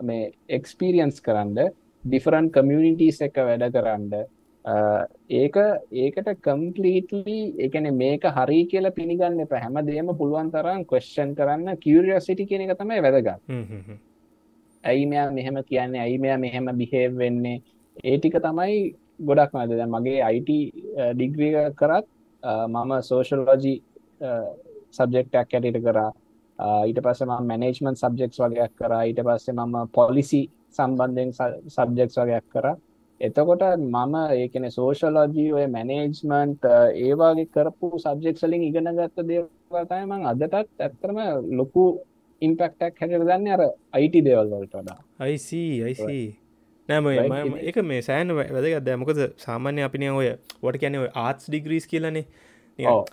මේ එක්ස්පීරියන්ස් කරන්න ඩිෆරන්් කමියනිටස් එක වැඩ කරන්න ඒක ඒකට කම්පලීටලි එකන මේක හරි කියල පිළිගන්න එප. හැම දේම පුළුවන් තරම් කොස්්ෂන් කරන්න කිරියසිටි කියන එක තමයි වැදගත්. ඇයි මෙයා මෙහෙම කියන්නේ? ඇයි මෙයා මෙහෙම බිහේව් වෙන්නේ? ඒ ටික තමයි ගොඩක් මද මගේ අයිට ඩිග්‍රිය කරත් මම සෝෂල්ලෝජී සබ්ජෙක්ටක් ඇටට කරා ඊට පස්සේ මම මැනේජ්මන්ට් සබ්ජෙක්ට්ස් වගේක් කරා. ඊට පස්සේ මම පොලිසි සම්බන්ධයෙන් සබ්ජෙක්ට්ස් වගේක් කරා. එතකොට මම ඒකන සෝෂලෝජී ඔය මැනේජ්මන්ට් ඒවාගේ කරපු සබ්ජෙක්සලින් ඉගෙන ගත්ත දේවල්තයි මං අදටත් ඇත්තරම ලොකු ඉම්පෙක්ටක් හැට දන්න අර අයිට දේවල්වලට වඩා. අයිසී නෑම එක මේ සෑන වැදගත් දැමකොද සාමාන්‍ය අපිනය ඔය වට කැන ආර්ස් ඩිග්‍රීස් කියලනේ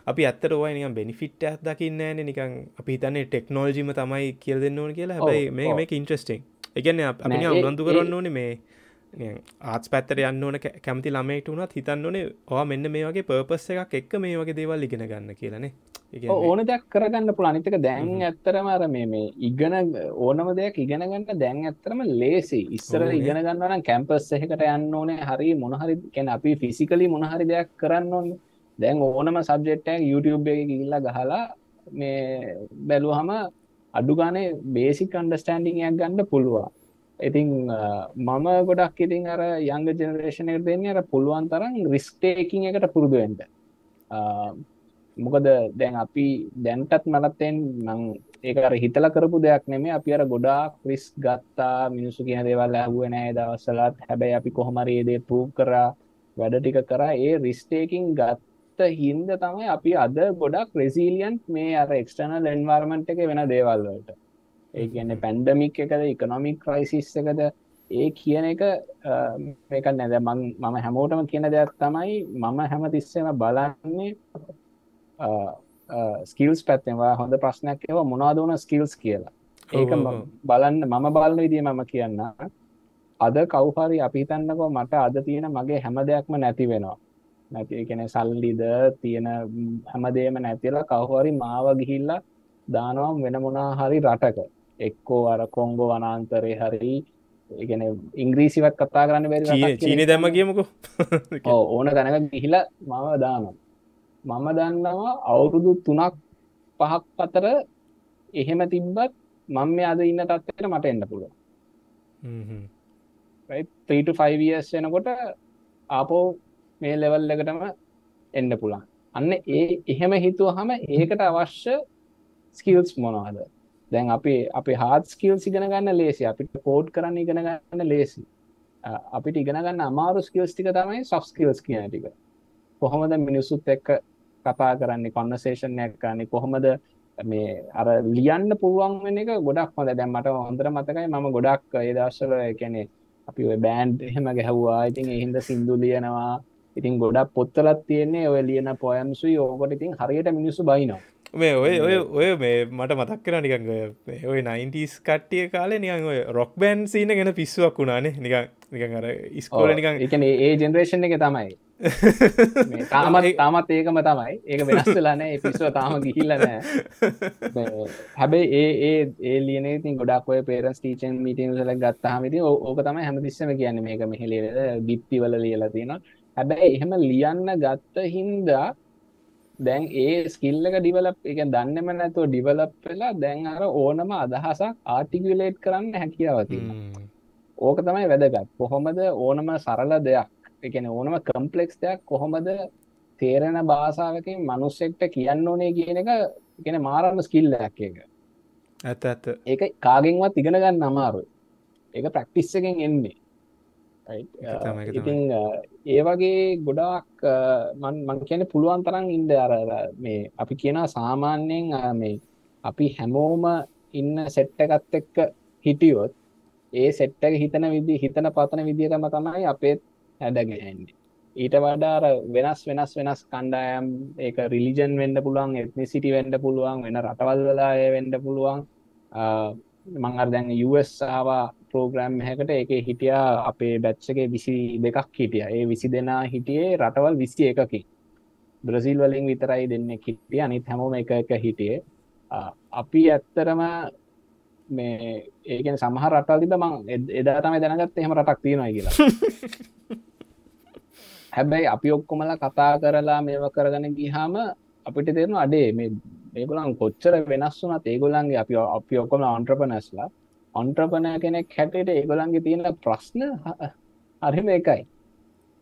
අපි ඇත්තර ඔය නිකම් බෙනිෆිට් ඇත් දකින්න න නිකං අපි තන්නේ ටෙක්නෝජිම තමයි කියල් දෙන්න ඕන කියලා. හැබයි මේ මේක ඉන්ට්‍රස්ටිං එකන්න අපි උනන්දු කරන්න ඕන මේ ආත් පැත්තර යන්න ඕන කැමති ළමයිට වුණත් හිතන්න ඕනේ ඕ මෙන්න මේ වගේ පර්පස් එකක් එක්ක මේ වගේ දේවල් ඉගෙන ගන්න කියලනේ ඕන දෙයක් කරගන්න පුළනිතක දැන් ඇත්තරම අර මේ මේ ඉගෙන ඕනම දෙයක් ඉගෙන ගන්න දැන් ඇත්තරම ලේසි ඉස්සර ඉගෙන ගන්නවන කැම්පස් එහකට යන්න ඕනේ. හරි මොනහරි කැන අපි ෆිසිකලි මොනහරි දෙයක් කරන්න ඕන්න දැන් ඕනම සබ්ජෙට්ටක් YouTube එක ගිල්ලා ගහලා මේ බැලුවහම අඩු ගානේ බේසික් අන්ඩස්ටන්ඩිංයක් ගන්න පුළුවන්. ඉතිං මම ගොඩක් ඉතින් අර යංග ජනරේෂණයට දෙන්නේ අර පුළුවන් තරම් රිස්ටේකින් එකට පුරුදුුවෙන්ට මොකද දැන් අපි දැන්ටත් මලත්තෙන් නං ඒකර හිතල කරපු දෙයක් නෙමේ අපි අර ගොඩාක් රිස් ගත්තා මිනිසු කියන දේවල් ඇහුවනෑ දවස්සලත් හැබැයි අපි කොහොමරේදේ පූ කරා වැඩ ටික කරා. ඒ රිස්ටේකින් ගත්ත හින්ද තමයි අපි අද ගොඩක් රෙසිලියන්් මේ අර එක්ස්ටනල් එන්වර්මන්ට් එක වෙන දේවල්වලට ඒ කියන්නේ පැන්ඩමික් එකද ඉකනොමික් ක්‍රයිසිස් එකද ඒ කියන එක මේක නැද මම හැමෝටම කියන දෙයක් තමයි මම හැම තිස්සෙම බලන්නේ ස්කිල්ස් පැත්තෙවා හොඳ ප්‍රශ්නයක් ඒව මොනාදවන ස්කිල්ස් කියලා. ඒක බලන්න මම බලන්න විදිිය මම කියන්න අද කවුහරි අපි තන්නකෝ මට අද තියෙන මගේ හැම දෙයක්ම නැති වෙනවා නැති කෙන සල්ලිද තියෙන හැමදේම නැතිලා කවහරි මාව ගිහිල්ලා දානවම් වෙන මොනා හරි රටක. එක්කෝ අර කොංගෝ වනාන්තරය හරි ඉගෙන ඉංග්‍රීසිවත් කතා කරන්න බැරි චීන දැම කියමකු ඕන තැනක ගිහිල මම දානම් මම දන්නවා අවුරුදු තුනක් පහක් අතර එහෙම තිබ්බත් මං මේ අද ඉන්න තත්වයට මට එන්න පුළුව 3ස් වෙනකොට ආපෝ මේ ලෙවල් එකටම එන්න පුළන් අන්න ඒ එහෙම හිතුව හම ඒකට අවශ්‍ය ස්කිල්ස් මොනවාද? දැන් අපි අපි හාත් ස්කිල් සිගෙන ගන්න ලේසි අපිට කෝඩ් කරන්න ඉගෙන ගන්න ලේසි. අපිට ඉගෙන ගන්න අමාරු ස්කිල්ස් ටික තමයි සොෆ් ස්කිල්ස් කියන ටික. කොහොමද මිනිස්සුත් එක්ක කතා කරන්නේ කොන්නසේෂන්යක් කරන්නේ කොහොමද මේ අර ලියන්න පුළුවන් වෙන එක ගොඩක් හොඳ දැන් මට හොඳට මතකයි මම ගොඩක් ඒ දවස්වල කියන්නේ අපි ඔය බෑන්ඩ් එහෙම ගැහුවා. ඉතින් ඒ හින්දා සින්දු ලියනවා. ඉතින් ගොඩක් පොත්තලත් තියෙන්නේ ඔය ලියන පොයම්සුයි ඕකට ඉතින් හරියට මිනිස්සු බයිනවා. මේ ඔය ඔය ඔය මේ මට මතක් කර නිකං ඔය නයින්ටස් කට්ටිය කාලේ නිකන් ඔය රොක් බෑන් සීන ගැන පිස්සුවක් වුණානේ. නිකං නිකං අර ඉස්කෝල නිකං එකන ඒ ජෙනරේෂන් එක තමයි. *laughs* තාමත් තාමත් ඒකම තමයි. ඒක වෙනස්සලාන පිස්සුව තාම ගිහිල්ලනෑ හැබැයි ඒ ඒ ඒ ලියන ඉතින් ගොඩක් ඔය පේරස් ටීචන් මීටසල ගත්තාහමති ඕක තමයි හැමතිස්සම කියන්න මේක මෙහෙලේද බිත්තිවල ලියලා තියෙනවා හැබැයි එහෙම ලියන්න ගත්ත හින්දා දැන් ඒ ස්කිල්ලක ඩිවලප් එක දන්නම නැතුව ඩිවලප් වෙලා දැන් අර ඕනම අදහසක් ආටිකුලේට් කරන්න හැකියාවති ඕක තමයි වැදගත්. කොහොමද ඕනම සරල දෙයක් එකන ඕනම කම්පලෙක්ස් දෙයක් කොහොමද තේරෙන භාසාාවකින් මනුස්සෙක්ට කියන්න ඕනේ කියන එක එකන මාරන්න ස්කිල්ලයක් එක ඇත ඇත ඒක කාගෙන්වත් ඉගෙන ගන්න අමාරු ඒක ප්‍රක්ටිස්සකෙන් එන්නේ. ඉතින් ඒ වගේ ගොඩාක් මං කියන පුළුවන් තරම් ඉන්ඩ අර මේ අපි කියන සාමාන්‍යයෙන් මේ අපි හැමෝම ඉන්න සෙට්ටකත් එක්ක හිටියොත් ඒ සෙට්ටක හිතන විදි හිතන පතන විදිහටම තමයි අපේත් හැඩගැහෙන්නේ ඊට වඩාර වෙනස් වෙනස් වෙනස් කණ්ඩායම් ඒක රිලිජන් වෙන්ඩ පුළුවන් එත්නිසිටි වෙන්ඩ පුළුවන් වෙන රටවල් වෙලාය වෙන්ඩ පුළුවන් මං අර දැන් යුස්වා ප්‍රෝග්‍රෑම් හැකට එක හිටියා අපේ බැච්චගේ විසි දෙකක් හිටිය. ඒ විසි දෙනා හිටියේ රටවල් විසි එකකි බ්‍රසිල් වලින් විතරයි දෙන්න හිටිය. අනිත් හැමෝම එක එක හිටියේ. අපි ඇත්තරම මේ ඒකෙන් සමහ රටල් තිබ මං එදා තමයි දැනගත් එහෙම රටක් තියෙනවා කියලා. *laughs* හැබැයි අපි ඔක්කොමලා කතා කරලා මේව කරගන ගිහාම අපිට තේරෙන අඩේ මේ මේගොලන් කොච්චර වෙනස් වුනත් ඒගොලන්ගේ අපි අපි ඔක්කොම අන්ට්‍රපනස්ලා ඔන්ට්‍රපන කෙනෙක් හැටට ඒගොලන්ගේ තියෙන ප්‍රශ්න හරිම එකයි.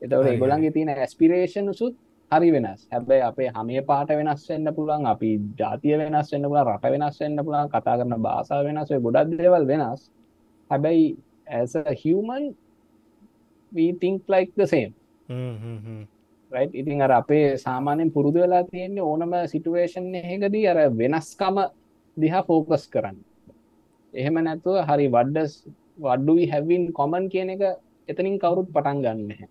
එතවට ඒගොලන්ගේ තියෙන ඇස්පිරේෂන් සුත් හරි වෙනස්. හැබැයි අපේ හමේ පාට වෙනස් වෙන්න පුළුවන් අපි ජාතිය වෙනස් වෙන්න පුළා රට වෙනස් වෙන්න පුළා කතා කරන භාසාාව වෙනස් ගොඩක් දෙවල් වෙනස්. හැබැයි ඇස human think like the same right? ඉතින් අර අපේ සාමාන්‍යෙන් පුරුදු වෙලා තියෙන්නේ ඕනම සිටුවේෂන් එකදී අර වෙනස්කම දිහා ෆෝකස් කරන්න. එහෙම නැතුව හරි වඩ්ඩස් වඩ්ඩුවී හැවින් කොමන් කියන එක එතනින් කවුරුත් පටන් ගන්න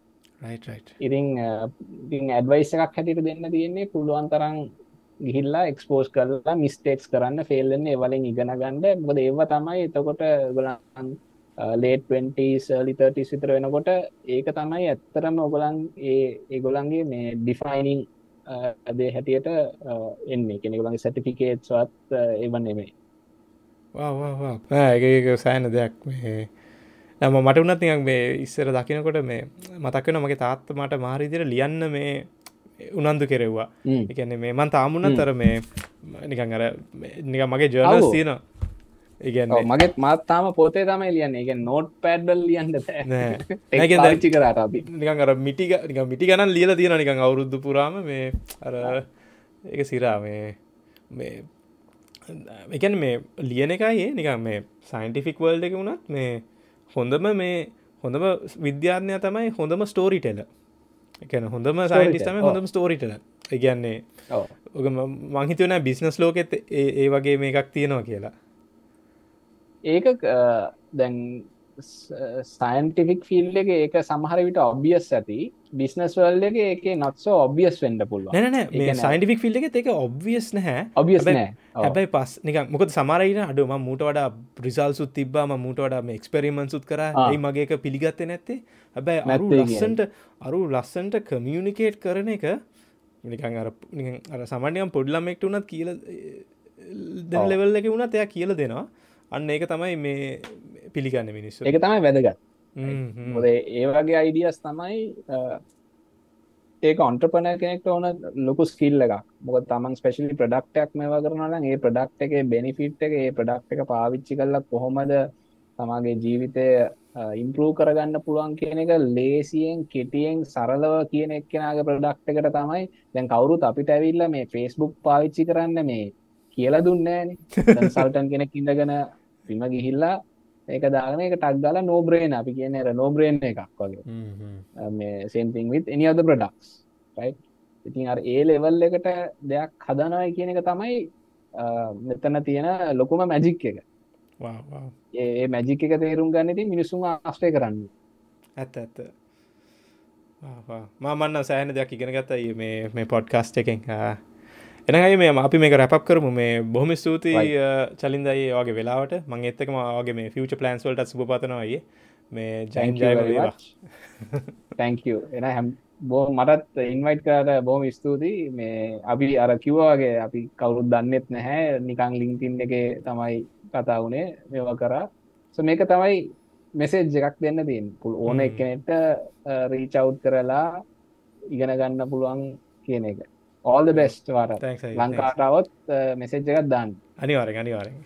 ඉතින් ඉතින් ඇඩවයිස එකක් හැටිට දෙන්න තියෙන්නේ පුළුවන් තරම් ගිහිල්ලා එක්ස්පෝස් කරලා මිස්ටේක්ස් කරන්න ෆෙල්ලන්නේ එවලින් ඉගෙන ගණ්ඩ මොද ඒව තමයි එතකොට ගලන් ලේට්ස් ලිතටිස් විතර වෙනකොට ඒක තමයි ඇත්තරම ඔගලන් ඒ ඒගොලන්ගේ මේ ඩිෆයිනිං අදේ හැටියට එන්නේ. කෙනෙගලගේ සැටිෆිකේට්ස්වත් එවන් නෙමේ ඒ සෑන දෙයක් මේ. නම මට නියක් මේ ඉස්සර දකිනකොට මේ මතක්වෙන මගේ තාත්ත මට මාරිදිර ලියන්න මේ උනන්දු කෙරෙව්වා. එකන මේ මන් තාමුණ තර මේ නිකන් අර නික මගේ ජර්නස් තියන මගේත් මත්තාම පොතේ තමයි ලියන්න. එක නෝට් පැඩ්ඩල් ලියන්න චි කරට අපි. නිකන් අර මිටි නික මිටි ගණන් ලියල තියෙන නිකං අවුරුද්ධ පුරාම මේ අර එක සිරා මේ මේ එකන මේ ලියන එකයි නිකම් මේ සයින්ටිෆික් වල්ඩ එක වුණත් මේ හොඳම මේ හොඳම විද්‍යාර්ණය තමයි හොඳම ස්ටෝරිටෙල එකන හොඳම සයින්ටිස්තම හොඳම ස්ටෝරිටල ඉගන්නේ ඔක මංහිතවන බිස්නස් ලෝකෙත් ඒ වගේ මේ එකක් තියෙනවා කියලා ඒක දැන් සයින්ටිෆික් ෆිල් එක ඒක සමහර විට ඔබියස් ඇති. බිස්නස් වල්ල එක එක නොත්සෝ ඔබියස් වෙන්ඩ පුළුව නෑ සයින්ටිෆික් ෆිල් එක එක ඔබ්වියස් නැහැ. ඔබියස් හැබයි පස් නික මොකද සමරයින අඩුම මූට වඩා ප්‍රිසල්සුත් තිබ්බාම මූට වඩා මේ එක්ස්පෙරිමන්සුත් කර. ඒ මගේක පිළිගත්ත නැත්තේ. හැබැයි අරු ලස්සන්ට අරු ලස්සන්ට කමියනිකේට් කරන එක නිකන් අර අර සමන්යම් පොඩ්ලමෙක්ට වනත් කියල දැ ලෙවල් එක වුණත් එයා කියල දෙනවා අන්න ඒක තමයි මේ පිළිගන්න මිනිස්සු. එක තමයි වැදගත්. මොද ඒ වගේ අයිඩියස් තමයි ඒක ඔන්ට්‍රපන කෙනෙක්ට ඕන ලොකු ස්කිල්ල එකක්. මොක තමන් ස්පෙශලි ප්‍රඩක්ටයක් මේවා කරනල ඒ ප්‍රඩක්් එක බෙනිෆිට් එක ඒ ප්‍රඩක්් එක පාවිච්චි කල්ලක් කොහොමද තමාගේ ජීවිතය ඉම්පරූ කරගන්න පුළුවන් කියන එක ලේසියෙන් කෙටියෙන් සරලව කියන එක්කෙනගේ ප්‍රඩක්් එකට තමයි දැන් කවුරුත් අපිට ඇවිල්ල මේ ෆෙස්බුක් පාවිච්චි කරන්න මේ කියලා දුන්නෑන සල්ටන් *laughs* කෙනෙක් ඉඳගෙන පිම ගිහිල්ලා ඒක දාගන එක ටක් දාලා නෝබ්‍රේන අපි කියන ර නෝබ්‍රේන් එකක් වගේ. මේ සෙන්තිං විත් එනි අද ප්‍රඩක්ස් ඉතින් අර ඒ ලෙවල් එකට දෙයක් හදනයි කියන එක තමයි මෙතන තියෙන ලොකුම මැජික් එක. ඒ මැජික් එක තේරුම් ගන්න ති මිනිසුන් ආස්ටය කරන්න. ඇත්ත ඇත්ත. මාමන්න සෑහන දෙයක් ඉගෙන මේ මේ පොඩ්කාස්ට එකෙන් එනයි මේ අපි මේ රැප් කරමු. මේ බොහොම ස්තුතියි චලින්දයි වගේ වෙලාවට. මං එත්තකම වගේ මේ ෆිච ප්ලන්ස් වලට සුප පතනවායේ මේ ජයින් ජය තැංක එන හැම් බෝ මටත් ඉන්වයිට් කරට බොහම ස්තුතියි. මේ අපි අර කිව්වාගේ අපි කවුරුත් දන්නෙත් නැහැ. නිකං ලිංකින් එක තමයි කතා වුණේ මෙවා කරා. සො මේක තමයි මෙසේජ් එකක් දෙන්න තින් පුල් ඕන එකනෙට රීචව් කරලා ඉගෙන ගන්න පුළුවන් කියන එක ඕල් බෙස්ට වාට ලංකාටාවත් මෙසෙජ් එකත් දාන්න. අනිවාරෙන් අනිවාරෙන්